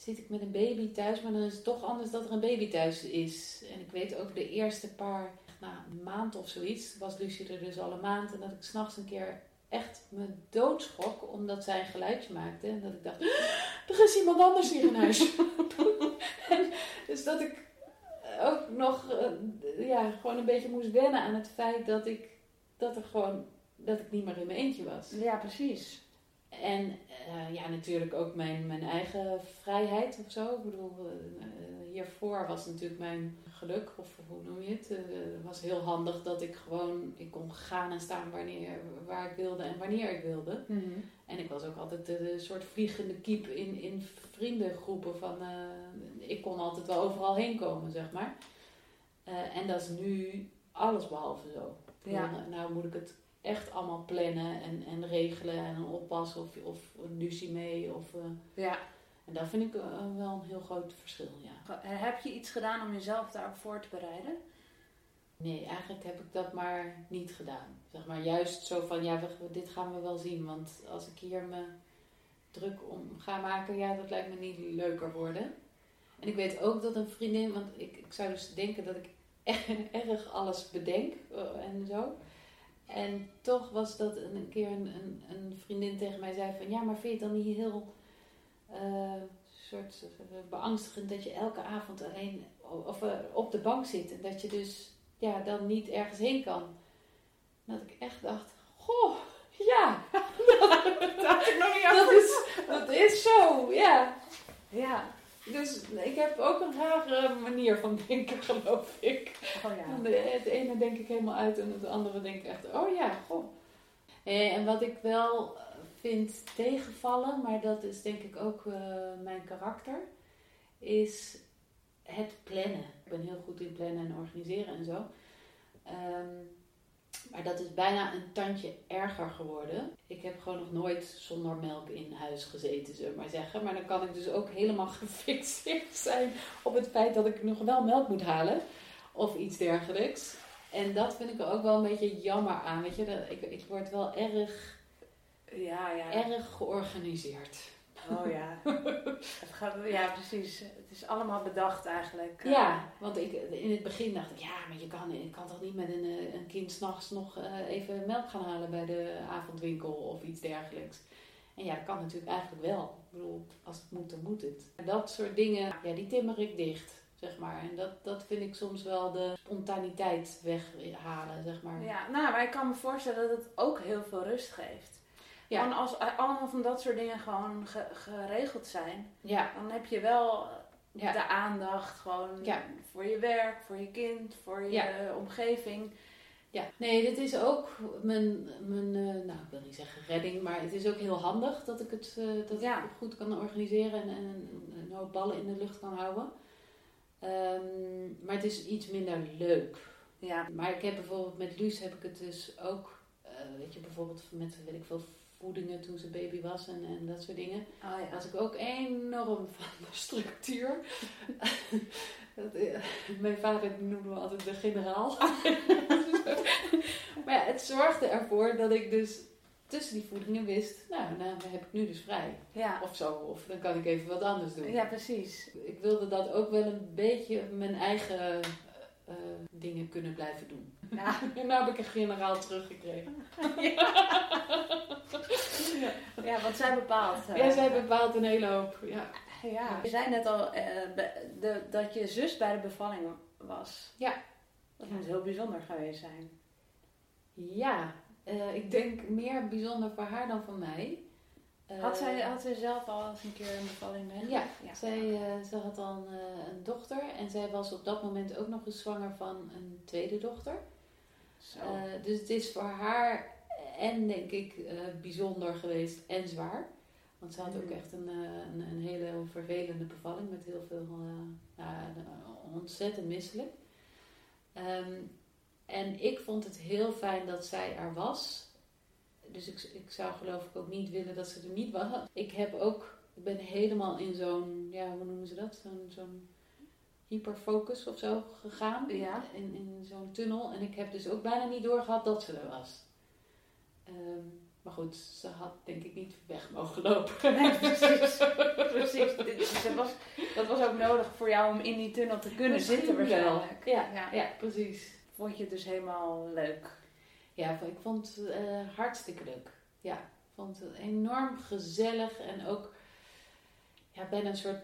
zit ik met een baby thuis, maar dan is het toch anders dat er een baby thuis is. En ik weet ook de eerste paar, na een maand of zoiets, was Lucie er dus al een maand. En dat ik s'nachts een keer echt me doodschok, omdat zij een geluidje maakte. En dat ik dacht, er is iemand anders hier in huis. [LAUGHS] dus dat ik ook nog, eh, ja, gewoon een beetje moest wennen aan het feit dat ik, dat er gewoon, dat ik niet meer in mijn eentje was. Ja, precies. En uh, ja, natuurlijk ook mijn, mijn eigen vrijheid of zo. Ik bedoel, uh, hiervoor was natuurlijk mijn geluk, of hoe noem je het? Het was heel handig dat ik gewoon, ik kon gaan en staan wanneer, waar ik wilde en wanneer ik wilde. Mm -hmm. En ik was ook altijd de, soort vliegende kiep in, in vriendengroepen van, ik kon altijd wel overal heen komen, zeg maar. en dat is nu alles behalve zo. Ja. nou moet ik het echt allemaal plannen en, en regelen en oppassen of, of Lucie mee. Of, uh, ja. En dat vind ik uh, wel een heel groot verschil, ja. Heb je iets gedaan om jezelf daarop voor te bereiden? Nee, eigenlijk heb ik dat maar niet gedaan. Zeg maar juist zo van, ja, we, dit gaan we wel zien. Want als ik hier me druk om ga maken, ja, dat lijkt me niet leuker worden. En ik weet ook dat een vriendin, want ik, ik zou dus denken dat ik [LAUGHS] erg, alles bedenk en zo. En toch was dat een keer een, een, een, vriendin tegen mij zei van ja, maar vind je het dan niet heel uh, soort beangstigend dat je elke avond alleen of, uh, op de bank zit en dat je dus ja, dan niet ergens heen kan. Dat ik echt dacht, goh, ja, [LAUGHS] dat had ik nog niet dat is, dat is zo, ja. Ja. Dus ik heb ook een rare manier van denken, [LAUGHS] geloof ik. Oh ja. Het ene denk ik helemaal uit en het andere denk ik echt, oh ja, goh. En wat ik wel vind tegenvallen, maar dat is denk ik ook uh, mijn karakter, is het plannen. Ik ben heel goed in plannen en organiseren en zo. Um, maar dat is bijna een tandje erger geworden. Ik heb gewoon nog nooit zonder melk in huis gezeten, zullen we maar zeggen. Maar dan kan ik dus ook helemaal [LAUGHS] gefixeerd zijn op het feit dat ik nog wel melk moet halen. Of iets dergelijks. En dat vind ik er ook wel een beetje jammer aan. Weet je, dat, ik, ik word wel erg, ja, ja. erg georganiseerd. Oh ja. [LAUGHS] het gaat, ja, precies. Het is allemaal bedacht eigenlijk. Ja, want ik, in het begin dacht ik, ja, maar je kan, je kan toch niet met een, een kind s'nachts nog uh, even melk gaan halen bij de avondwinkel of iets dergelijks. En ja, dat kan natuurlijk eigenlijk wel. Ik bedoel, als het moet, dan moet het. Dat soort dingen, ja, die timmer ik dicht. Zeg maar. En dat, dat vind ik soms wel de spontaniteit weghalen, zeg maar. Ja, nou, maar ik kan me voorstellen dat het ook heel veel rust geeft. Ja. Gewoon als allemaal van dat soort dingen gewoon ge, geregeld zijn, ja. dan heb je wel ja. de aandacht gewoon voor je werk, voor je kind, voor je ja. omgeving. Ja, nee, dit is ook mijn, mijn uh, nou ik wil niet zeggen redding, maar het is ook heel handig dat ik het uh, dat ja. ik goed kan organiseren en, en een, een hoop ballen in de lucht kan houden. Um, maar het is iets minder leuk. Ja. Maar ik heb bijvoorbeeld met Luus heb ik het dus ook, uh, weet je, bijvoorbeeld met, weet ik veel, voedingen toen ze baby was en, en dat soort dingen. Oh, ja. Was ik ook enorm [LAUGHS] van de structuur. [LAUGHS] dat, uh, mijn vader noemde me altijd de generaal. [LAUGHS] maar ja, het zorgde ervoor dat ik dus tussen die voedingen wist, nou, nou heb ik nu dus vrij. Ja. Of zo, of dan kan ik even wat anders doen. Ja, precies. Ik wilde dat ook wel een beetje mijn eigen uh, dingen kunnen blijven doen. Ja. [LAUGHS] en nu heb ik een generaal teruggekregen. [LAUGHS] ja. ja, want zij bepaalt. Uh, ja, zij bepaalt een hele hoop. Ja. Ja, je zei net al uh, de, dat je zus bij de bevalling was. Ja. Dat moet heel bijzonder geweest zijn. Ja, uh, ik denk meer bijzonder voor haar dan voor mij. Had, zij, had zij zelf al eens een keer een bevalling mee? Ja, ja. Zij, uh, ze had al een, een, dochter en zij was op dat moment ook nog eens zwanger van een tweede dochter. Dus het is voor haar en denk ik bijzonder geweest en zwaar. Want ze had ook echt een, een, een hele vervelende bevalling met heel veel, ontzettend misselijk. Um, en ik vond het heel fijn dat zij er was. dus ik, ik zou geloof ik ook niet willen dat ze er niet was. Ik heb ook, ik ben helemaal in zo'n, ja, hoe noemen ze dat? Zo'n zo'n hyperfocus of zo gegaan. Ja. In, in zo'n tunnel. En ik heb dus ook bijna niet doorgehad dat ze er was. Ehm, maar goed, ze had denk ik niet weg mogen lopen. Nee, [LAUGHS] precies. precies. Dit- dat, was, dat was ook nodig voor jou om in die tunnel te kunnen Misschien zitten waarschijnlijk. Ja, Ja. ja, precies. Vond je het dus helemaal leuk? Ja, ik vond het eh, hartstikke leuk. Ja, ik vond het enorm gezellig en ook ja, bijna een soort,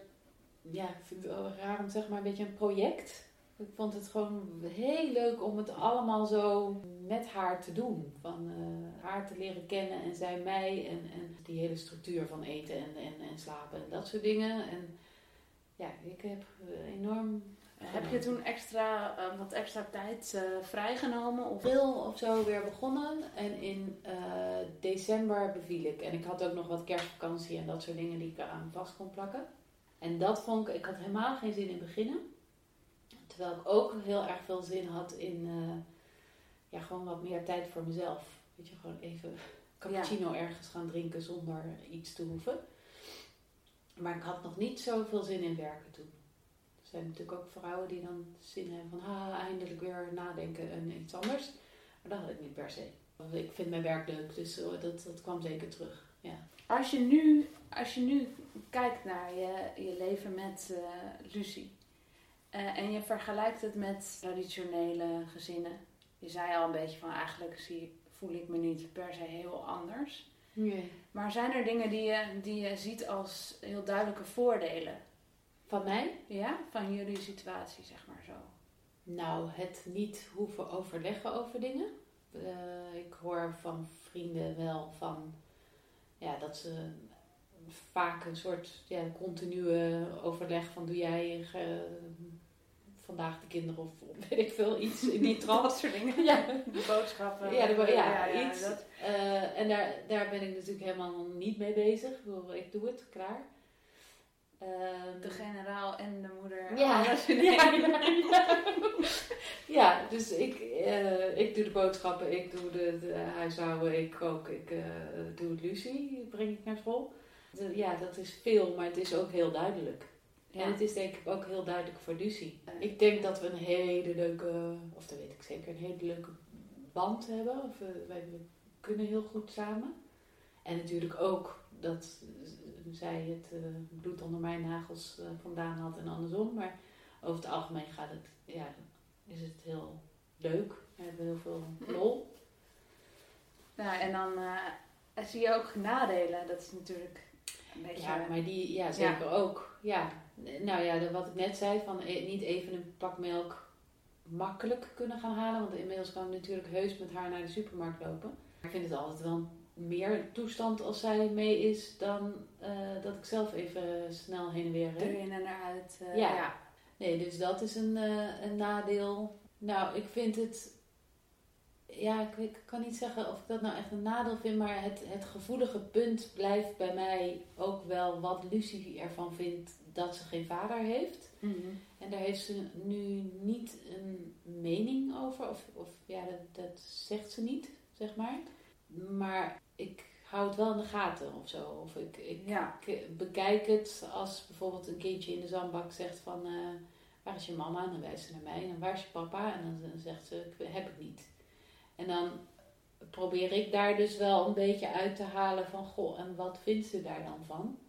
ja, ik vind het wel raar om zeggen, maar een beetje een project. Ik vond het gewoon heel leuk om het allemaal zo met haar te doen. Van eh, haar te leren kennen en zij mij en, en die hele structuur van eten en, en, en slapen en dat soort dingen. En ja, ik heb eh, enorm Heb je toen extra, eh, wat extra tijd vrijgenomen? Of... april of zo weer begonnen. En in december beviel ik. En ik had ook nog wat kerstvakantie en dat soort dingen die ik eraan vast kon plakken. En dat vond ik, ik had helemaal geen zin in beginnen. Terwijl ik ook heel erg veel zin had in, eh, ja, gewoon wat meer tijd voor mezelf. Weet je, gewoon even [LAUGHS] cappuccino ergens gaan drinken zonder iets te hoeven. Maar ik had nog niet zoveel zin in werken toen. Er zijn natuurlijk ook vrouwen die dan zin hebben van ah, eindelijk weer nadenken en iets anders. Maar dat had ik niet per se. Ik vind mijn werk leuk, dus eh, dat, dat kwam zeker terug. Ja. Als je nu, als je nu kijkt naar je, je leven met Lucie eh, en je vergelijkt het met traditionele gezinnen. Je zei al een beetje van eigenlijk zie, voel ik me niet per se heel anders. Nee. Maar zijn er dingen die je, die je ziet als heel duidelijke voordelen Van mij? ja, van jullie situatie, zeg maar zo? Nou, het niet hoeven overleggen over dingen. Eh, ik hoor van vrienden wel van ja, dat ze vaak een soort ja, continue overleg van doe jij eh, vandaag de kinderen of weet ik veel, iets in die [LAUGHS] trant. Dat soort dingen. Ja. De boodschappen. Ja, de bo- ja, iets. dat- Eh, en daar, daar ben ik natuurlijk helemaal niet mee bezig. Ik, bedoel, ik doe het, klaar. Ehm, de generaal en de moeder. Ja. [LAUGHS] in ja, ja. [LAUGHS] Ja, dus ik, eh, ik doe de boodschappen, ik doe de, de huishouden, ik kook, ik eh, doe het Lucie, breng ik naar school. Ja, dat is veel, maar het is ook heel duidelijk. Ja. En het is denk ik ook heel duidelijk voor Lucie. Ik denk dat we een hele leuke, of dat weet ik zeker, een hele leuke band hebben. Of, eh, wij we kunnen heel goed samen. En natuurlijk ook dat zij het eh, bloed onder mijn nagels eh, vandaan had en andersom. Maar over het algemeen gaat het, ja, is het heel leuk. We hebben heel veel lol. Ja, en dan zie je ook nadelen. Dat is natuurlijk beetje... Ja, maar die, ja, zeker ook. Ja, nou ja, de- wat ik net zei, van eh, niet even een pak melk makkelijk kunnen gaan halen. Want inmiddels kan ik natuurlijk heus met haar naar de supermarkt lopen. Ik vind het altijd wel meer toestand als zij mee is dan eh, dat ik zelf even snel heen en weer ren. erin en eruit. eh, Ja. ja. Nee, dus dat is een, eh, een nadeel. Nou, ik vind het. Ja, ik, ik kan niet zeggen of ik dat nou echt een nadeel vind, maar het, het gevoelige punt blijft bij mij ook wel wat Lucie ervan vindt dat ze geen vader heeft. Mhm. En daar heeft ze nu niet een mening over, of, of ja, dat, dat zegt ze niet, zeg maar. Maar ik hou het wel in de gaten of zo. Of ik, ik, Ja. ik bekijk het als bijvoorbeeld een kindje in de zandbak zegt van... eh, waar is je mama? En dan wijst ze naar mij. En dan waar is je papa? En dan, dan zegt ze, ik heb het niet. En dan probeer ik daar dus wel een beetje uit te halen van... Goh, en wat vindt ze daar dan van?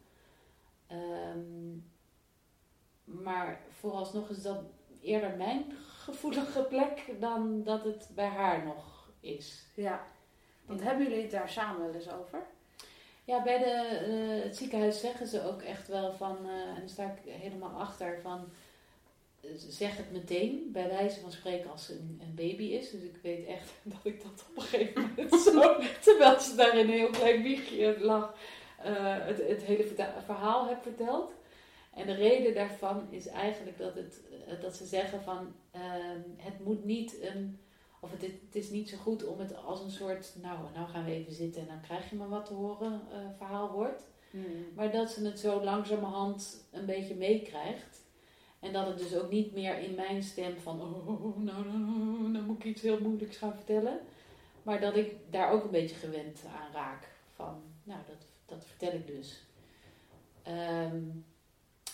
Ehm, maar vooralsnog is dat eerder mijn gevoelige plek dan dat het bij haar nog is. ja. Want hebben jullie het daar samen wel eens over? Ja, bij de, eh, het ziekenhuis zeggen ze ook echt wel van, eh, en daar sta ik helemaal achter, van zeg het meteen, bij wijze van spreken als ze een, een baby is. Dus ik weet echt [LAUGHS] dat ik dat op een gegeven moment zo, [LAUGHS] terwijl ze daar in een heel klein wiegje lag, eh, het, het hele verhaal heb verteld. En de reden daarvan is eigenlijk dat, het, eh, dat ze zeggen van, ehm, het moet niet een... Of het, het is niet zo goed om het als een soort, nou, nou gaan we even zitten en dan krijg je maar wat te horen eh, verhaal wordt. Maar dat ze het zo langzamerhand een beetje meekrijgt. En dat het dus ook niet meer in mijn stem van, oh, nou, nou, nou moet ik iets heel moeilijks gaan vertellen. Maar dat ik daar ook een beetje gewend aan raak. Van, nou, dat, dat vertel ik dus. Ehm,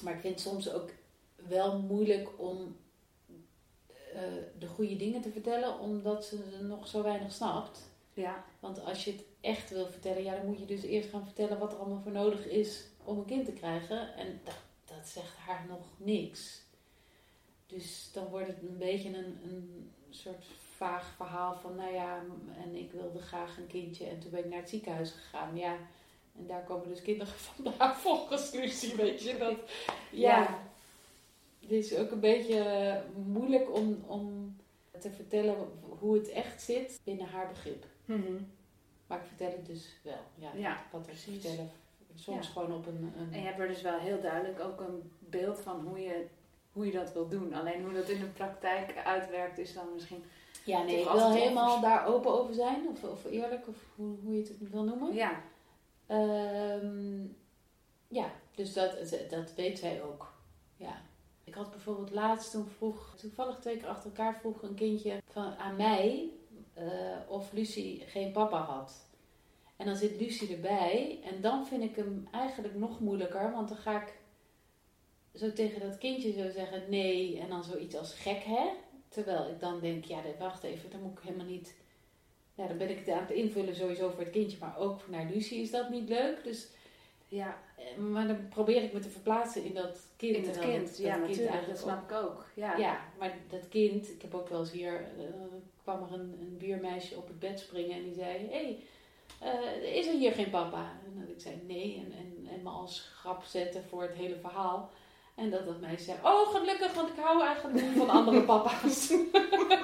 maar ik vind het soms ook wel moeilijk om uh, de goede dingen te vertellen, omdat ze nog zo weinig snapt. Ja. Want als je het echt wil vertellen, ja, dan moet je dus eerst gaan vertellen wat er allemaal voor nodig is om een kind te krijgen. En dat, dat zegt haar nog niks. Dus dan wordt het een beetje een, een soort vaag verhaal van, nou ja, en ik wilde graag een kindje en toen ben ik naar het ziekenhuis gegaan. Ja, en daar komen dus kinderen [LAUGHS] vandaan volgens Lucie, weet je. Dat, ja, ja. het is ook een beetje moeilijk om, om te vertellen hoe het echt zit binnen haar begrip. Mm Maar ik vertel het dus wel. Ja, ja wat er vertellen. Soms gewoon op een, een... En je hebt er dus wel heel duidelijk ook een beeld van hoe je, hoe je dat wil doen. Alleen hoe dat in de praktijk uitwerkt is dan misschien... Ja, nee, ik wil helemaal daar open over zijn. Of, of eerlijk, of hoe, hoe je het wil noemen. Ja. Um, ja, dus dat, dat weet zij ook. Ja. Ik had bijvoorbeeld laatst toen vroeg, toevallig twee keer achter elkaar vroeg een kindje van, aan mij uh, of Lucie geen papa had. En dan zit Lucie erbij en dan vind ik hem eigenlijk nog moeilijker, want dan ga ik zo tegen dat kindje zo zeggen nee en dan zoiets als gek hè. Terwijl ik dan denk, ja wacht even, dan moet ik helemaal niet ja, dan ben ik het aan het invullen sowieso voor het kindje, maar ook naar Lucie is dat niet leuk. Dus ja, eh, maar dan probeer ik me te verplaatsen in dat kind. In het kind, ja, kind natuurlijk, dat snap ik ook. Ja. ja, maar dat kind, ik heb ook wel eens hier, uh, kwam er een, een buurmeisje op het bed springen en die zei, hey, uh, is er hier geen papa? En dan ik zei nee en, en, en me als grap zetten voor het hele verhaal. En dat dat meisje zei, oh gelukkig, want ik hou eigenlijk niet van andere [LAUGHS] papa's.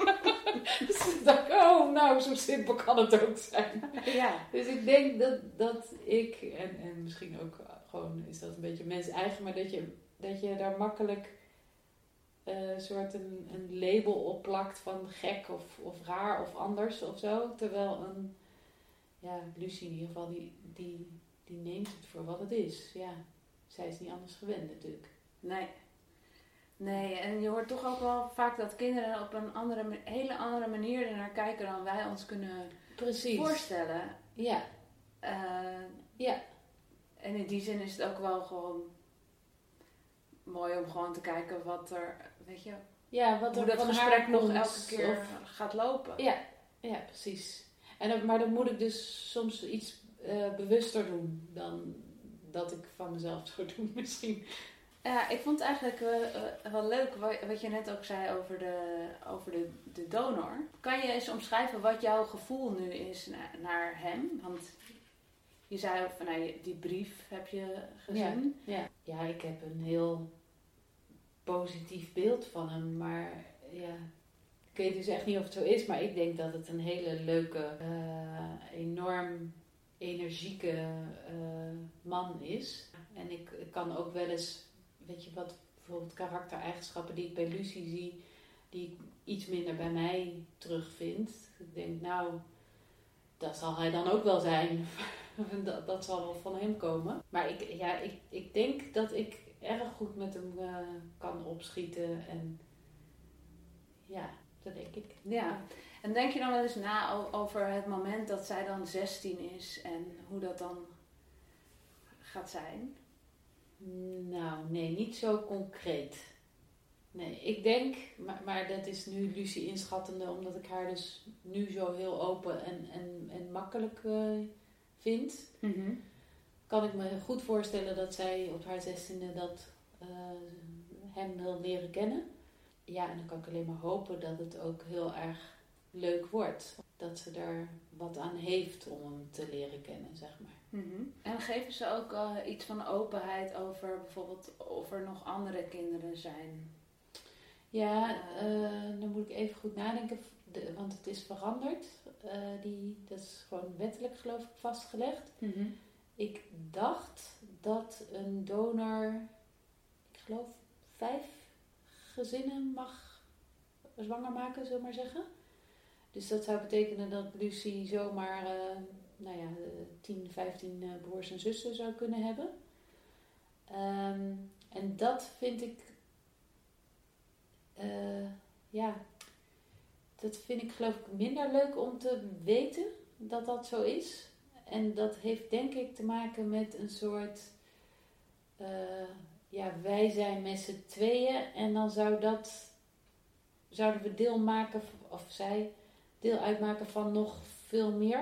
[LAUGHS] dus ik dacht, oh nou, zo simpel kan het ook zijn. Ja. Dus ik denk dat, dat ik, en, en misschien ook gewoon is dat een beetje mens eigen, maar dat je, dat je daar makkelijk een uh, soort een, een label op plakt van gek of, of raar of anders of zo. Terwijl een, ja, Lucie in ieder geval, die, die, die neemt het voor wat het is. Ja, zij is niet anders gewend natuurlijk. Nee. Nee, en je hoort toch ook wel vaak dat kinderen op een andere, hele andere manier er naar kijken dan wij ons kunnen Precies. voorstellen. Ja. Uh, ja. En in die zin is het ook wel gewoon mooi om gewoon te kijken wat er, weet je, ja, wat er hoe dat gesprek nog elke keer of, gaat lopen. Ja, ja precies. En, maar dan moet ik dus soms iets uh, bewuster doen dan dat ik van mezelf zou doen [LAUGHS] misschien. Ja, ik vond het eigenlijk uh, wel leuk wat je net ook zei over, de, over de, de donor. Kan je eens omschrijven wat jouw gevoel nu is naar, naar hem? Want je zei van nou, die brief heb je gezien. Ja, ja. ja, ik heb een heel positief beeld van hem. Maar ja, ik weet dus echt niet of het zo is. Maar ik denk dat het een hele leuke, uh, enorm energieke uh, man is. En ik, kan ook wel eens weet je wat, bijvoorbeeld karaktereigenschappen die ik bij Lucie zie, die ik iets minder bij mij terugvind. Ik denk, nou, dat zal hij dan ook wel zijn. [LAUGHS] dat, dat zal wel van hem komen. Maar ik, ja, ik, ik denk dat ik erg goed met hem uh, kan opschieten. En ja, dat denk ik. Ja. En denk je dan wel eens na over het moment dat zij dan 16 is en hoe dat dan gaat zijn? Nou, nee, niet zo concreet. Nee, ik denk, maar, maar dat is nu Lucie inschattende, omdat ik haar dus nu zo heel open en, en, en makkelijk uh, vind. Mm Kan ik me goed voorstellen dat zij op haar zestiende dat uh, hem wil leren kennen. Ja, en dan kan ik alleen maar hopen dat het ook heel erg leuk wordt. Dat ze er wat aan heeft om hem te leren kennen, zeg maar. Mhm. En geven ze ook uh, iets van openheid over bijvoorbeeld of er nog andere kinderen zijn? Ja, uh, dan moet ik even goed nadenken, de, want het is veranderd. Uh, die, dat is gewoon wettelijk geloof ik vastgelegd. Mm Ik dacht dat een donor, ik geloof vijf gezinnen mag zwanger maken, zullen we maar zeggen. Dus dat zou betekenen dat Lucie zomaar nou ja, 10, 15 uh, broers en zussen zou kunnen hebben. Um, en dat vind ik, uh, ja, dat vind ik geloof ik minder leuk om te weten dat dat zo is. En dat heeft denk ik te maken met een soort, eh, ja, wij zijn met z'n tweeën en dan zou dat, zouden we deel maken, of zij deel uitmaken van nog veel meer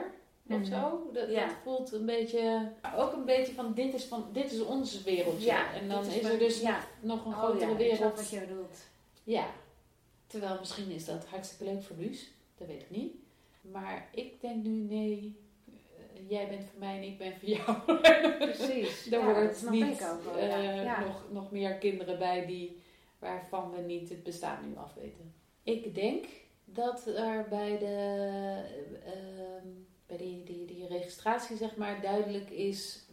of Mhm. zo. Dat, Ja. dat voelt een beetje, ook een beetje van dit is, van, dit is ons wereldje. Ja, en dan is, is er dus ja. nog een Oh grotere wereld. wat je bedoelt. Ja, terwijl misschien is dat hartstikke leuk voor Luus, dat weet ik niet. Maar ik denk nu, nee, jij bent voor mij en ik ben voor jou. [LAUGHS] Precies. er Ja, wordt snap niet ook eh, ja. Nog, nog meer kinderen bij die, waarvan we niet het bestaan nu afweten. Ik denk dat er bij, de, ehm, bij die, die, die registratie zeg maar duidelijk is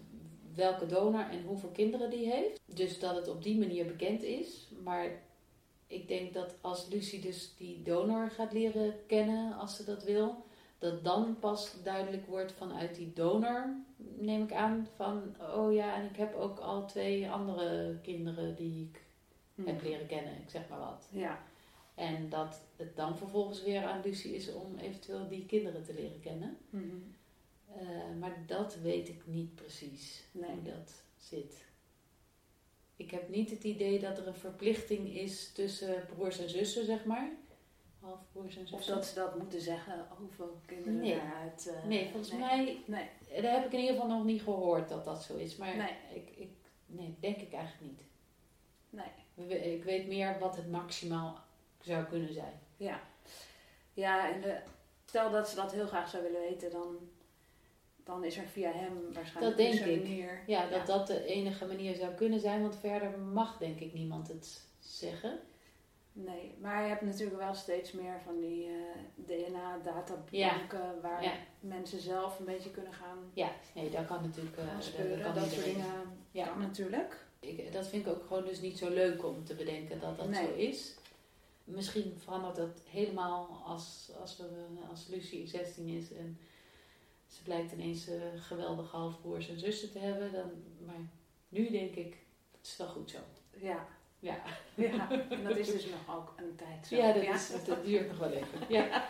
welke donor en hoeveel kinderen die heeft. Dus dat het op die manier bekend is. Maar ik denk dat als Lucie dus die donor gaat leren kennen, als ze dat wil, dat dan pas duidelijk wordt vanuit die donor, neem ik aan, van oh ja, en ik heb ook al twee andere kinderen die ik heb leren kennen, ik zeg maar wat. Ja. En dat het dan vervolgens weer aan Lucie is om eventueel die kinderen te leren kennen. Mhm. Eh, maar dat weet ik niet precies Nee. hoe dat zit. Ik heb niet het idee dat er een verplichting is tussen broers en zussen, zeg maar. Halfbroers en Of dat ze dat moeten zeggen, hoeveel kinderen Nee. daaruit... eh, nee, volgens nee. mij, Nee. daar heb ik in ieder geval nog niet gehoord dat dat zo is. Maar Nee. ik, ik, nee, denk ik eigenlijk niet. Nee. Ik weet meer wat het maximaal zou kunnen zijn. Ja. Ja, en de, stel dat ze dat heel graag zou willen weten, dan, dan is er via hem waarschijnlijk Dat denk dus een ik. manier. Ja, dat dat de enige manier zou kunnen zijn, want verder mag denk ik niemand het zeggen. Nee, maar je hebt natuurlijk wel steeds meer van die eh, DNA-databanken waar Ja. mensen zelf een beetje kunnen gaan, Ja, nee, dat kan natuurlijk. eh, gaan dat kan Dat, soort dingen Ja. kan natuurlijk. Ik, dat vind ik ook gewoon dus niet zo leuk om te bedenken dat dat Nee. zo is. Misschien verandert dat helemaal als, als, we, als Lucie 16 is en ze blijkt ineens eh, geweldige halfbroers en zussen te hebben. Dan, maar nu denk ik, het is wel goed zo. Ja. Ja, ja, en dat is dus nog ook een tijd zo. ja, dat, Is, dat duurt nog wel even. Ja.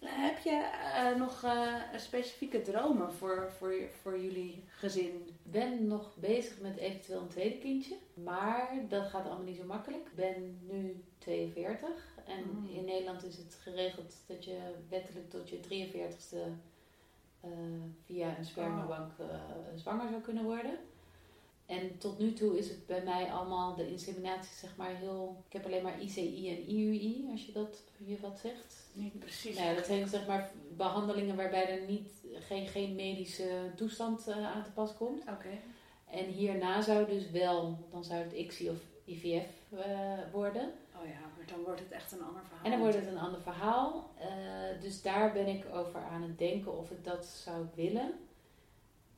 Heb je eh, nog eh, specifieke dromen voor, voor, voor jullie gezin? Ik ben nog bezig met eventueel een tweede kindje. Maar dat gaat allemaal niet zo makkelijk. Ik ben nu 42. En Mm. in Nederland is het geregeld dat je wettelijk tot je 43ste eh, via een spermabank eh, zwanger zou kunnen worden. En tot nu toe is het bij mij allemaal de inseminatie zeg maar heel... Ik heb alleen maar ICI en IUI, als je dat je wat zegt. Niet precies. Nou ja, dat zijn zeg maar behandelingen waarbij er niet, geen, geen medische toestand eh, aan te pas komt. Oké. En hierna zou dus wel, dan zou het ICSI of IVF eh, worden. Oh ja, maar dan wordt het echt een ander verhaal. En dan wordt het een ander verhaal. Eh, dus daar ben ik over aan het denken of ik dat zou willen.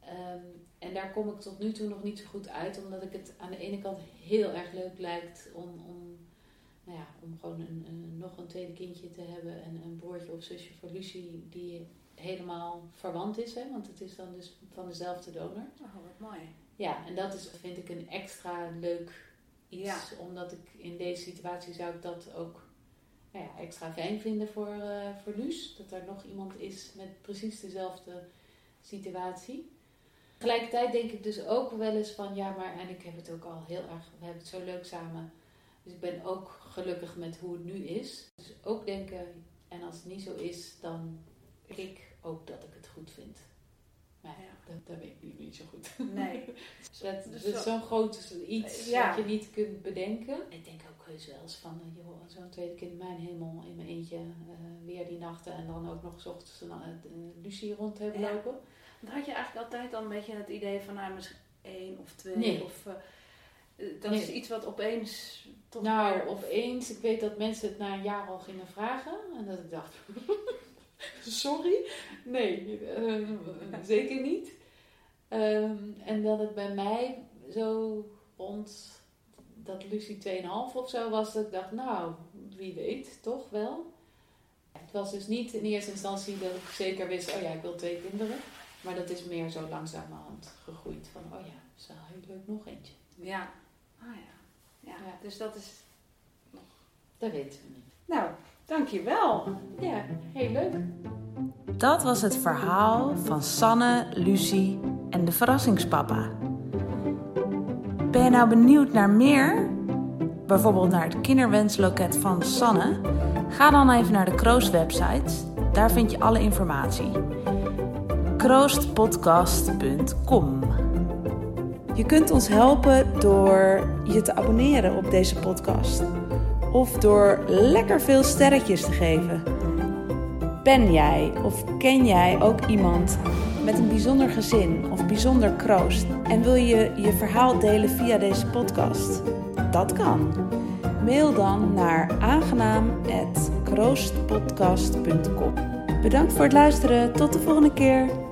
Ehm, en daar kom ik tot nu toe nog niet zo goed uit, omdat ik het aan de ene kant heel erg leuk lijkt om, om, nou ja, om gewoon een, een- nog een tweede kindje te hebben en een broertje of zusje voor Lucie die helemaal verwant is. Hè? Want het is dan dus van dezelfde donor. Oh, wat mooi. Ja, en dat is, vind ik een extra leuk iets. Ja. Omdat ik in deze situatie zou ik dat ook nou ja, extra fijn vinden voor, eh voor Luus. Dat er nog iemand is met precies dezelfde situatie. Tegelijkertijd denk ik dus ook wel eens van ja, maar en ik heb het ook al heel erg, we hebben het zo leuk samen. Dus ik ben ook gelukkig met hoe het nu is. Dus ook denken, en als het niet zo is, dan denk ik ook dat ik het goed vind. Maar ja, dat, dat weet ik nu niet zo goed. Nee. [LAUGHS] Dus dat, Dus dat is zo- zo'n groot iets Ja. wat je niet kunt bedenken. Ik denk ook heus wel eens van, eh, joh, zo'n tweede kind in mijn hemel, in mijn eentje, eh, weer die nachten en dan ook nog 's ochtends een, uh, Lucie rond hebben Ja. lopen. Dan had je eigenlijk altijd al een beetje het idee van, nou, misschien één of twee. Nee. Of, eh, eh, dat Nee. is iets wat opeens toch nou, weer- opeens, ik weet dat mensen het na een jaar al gingen vragen en dat ik dacht, [LAUGHS] sorry, nee, eh, zeker niet. Ehm, en dat het bij mij zo rond dat Lucie 2,5 of zo was, dat ik dacht, nou, wie weet, toch wel. Het was dus niet in eerste instantie dat ik zeker wist, oh ja, ik wil twee kinderen. Maar dat is meer zo langzamerhand gegroeid van, oh ja, is wel heel leuk, nog eentje. Ja. Ah ja. ja. Ja. Dus dat is... Dat weten we niet. Nou, Dankjewel. Ja, heel leuk. Dat was het verhaal van Sanne, Lucie en de verrassingspapa. Ben je nou benieuwd naar meer? Bijvoorbeeld naar het kinderwensloket van Sanne? Ga dan even naar de Kroost website. Daar vind je alle informatie. kroostpodcast.com Je kunt ons helpen door je te abonneren op deze podcast. Of door lekker veel sterretjes te geven. Ben jij of ken jij ook iemand met een bijzonder gezin of bijzonder kroost en wil je je verhaal delen via deze podcast? Dat kan. Mail dan naar aangenaam.kroostpodcast.com. Bedankt voor het luisteren. Tot de volgende keer.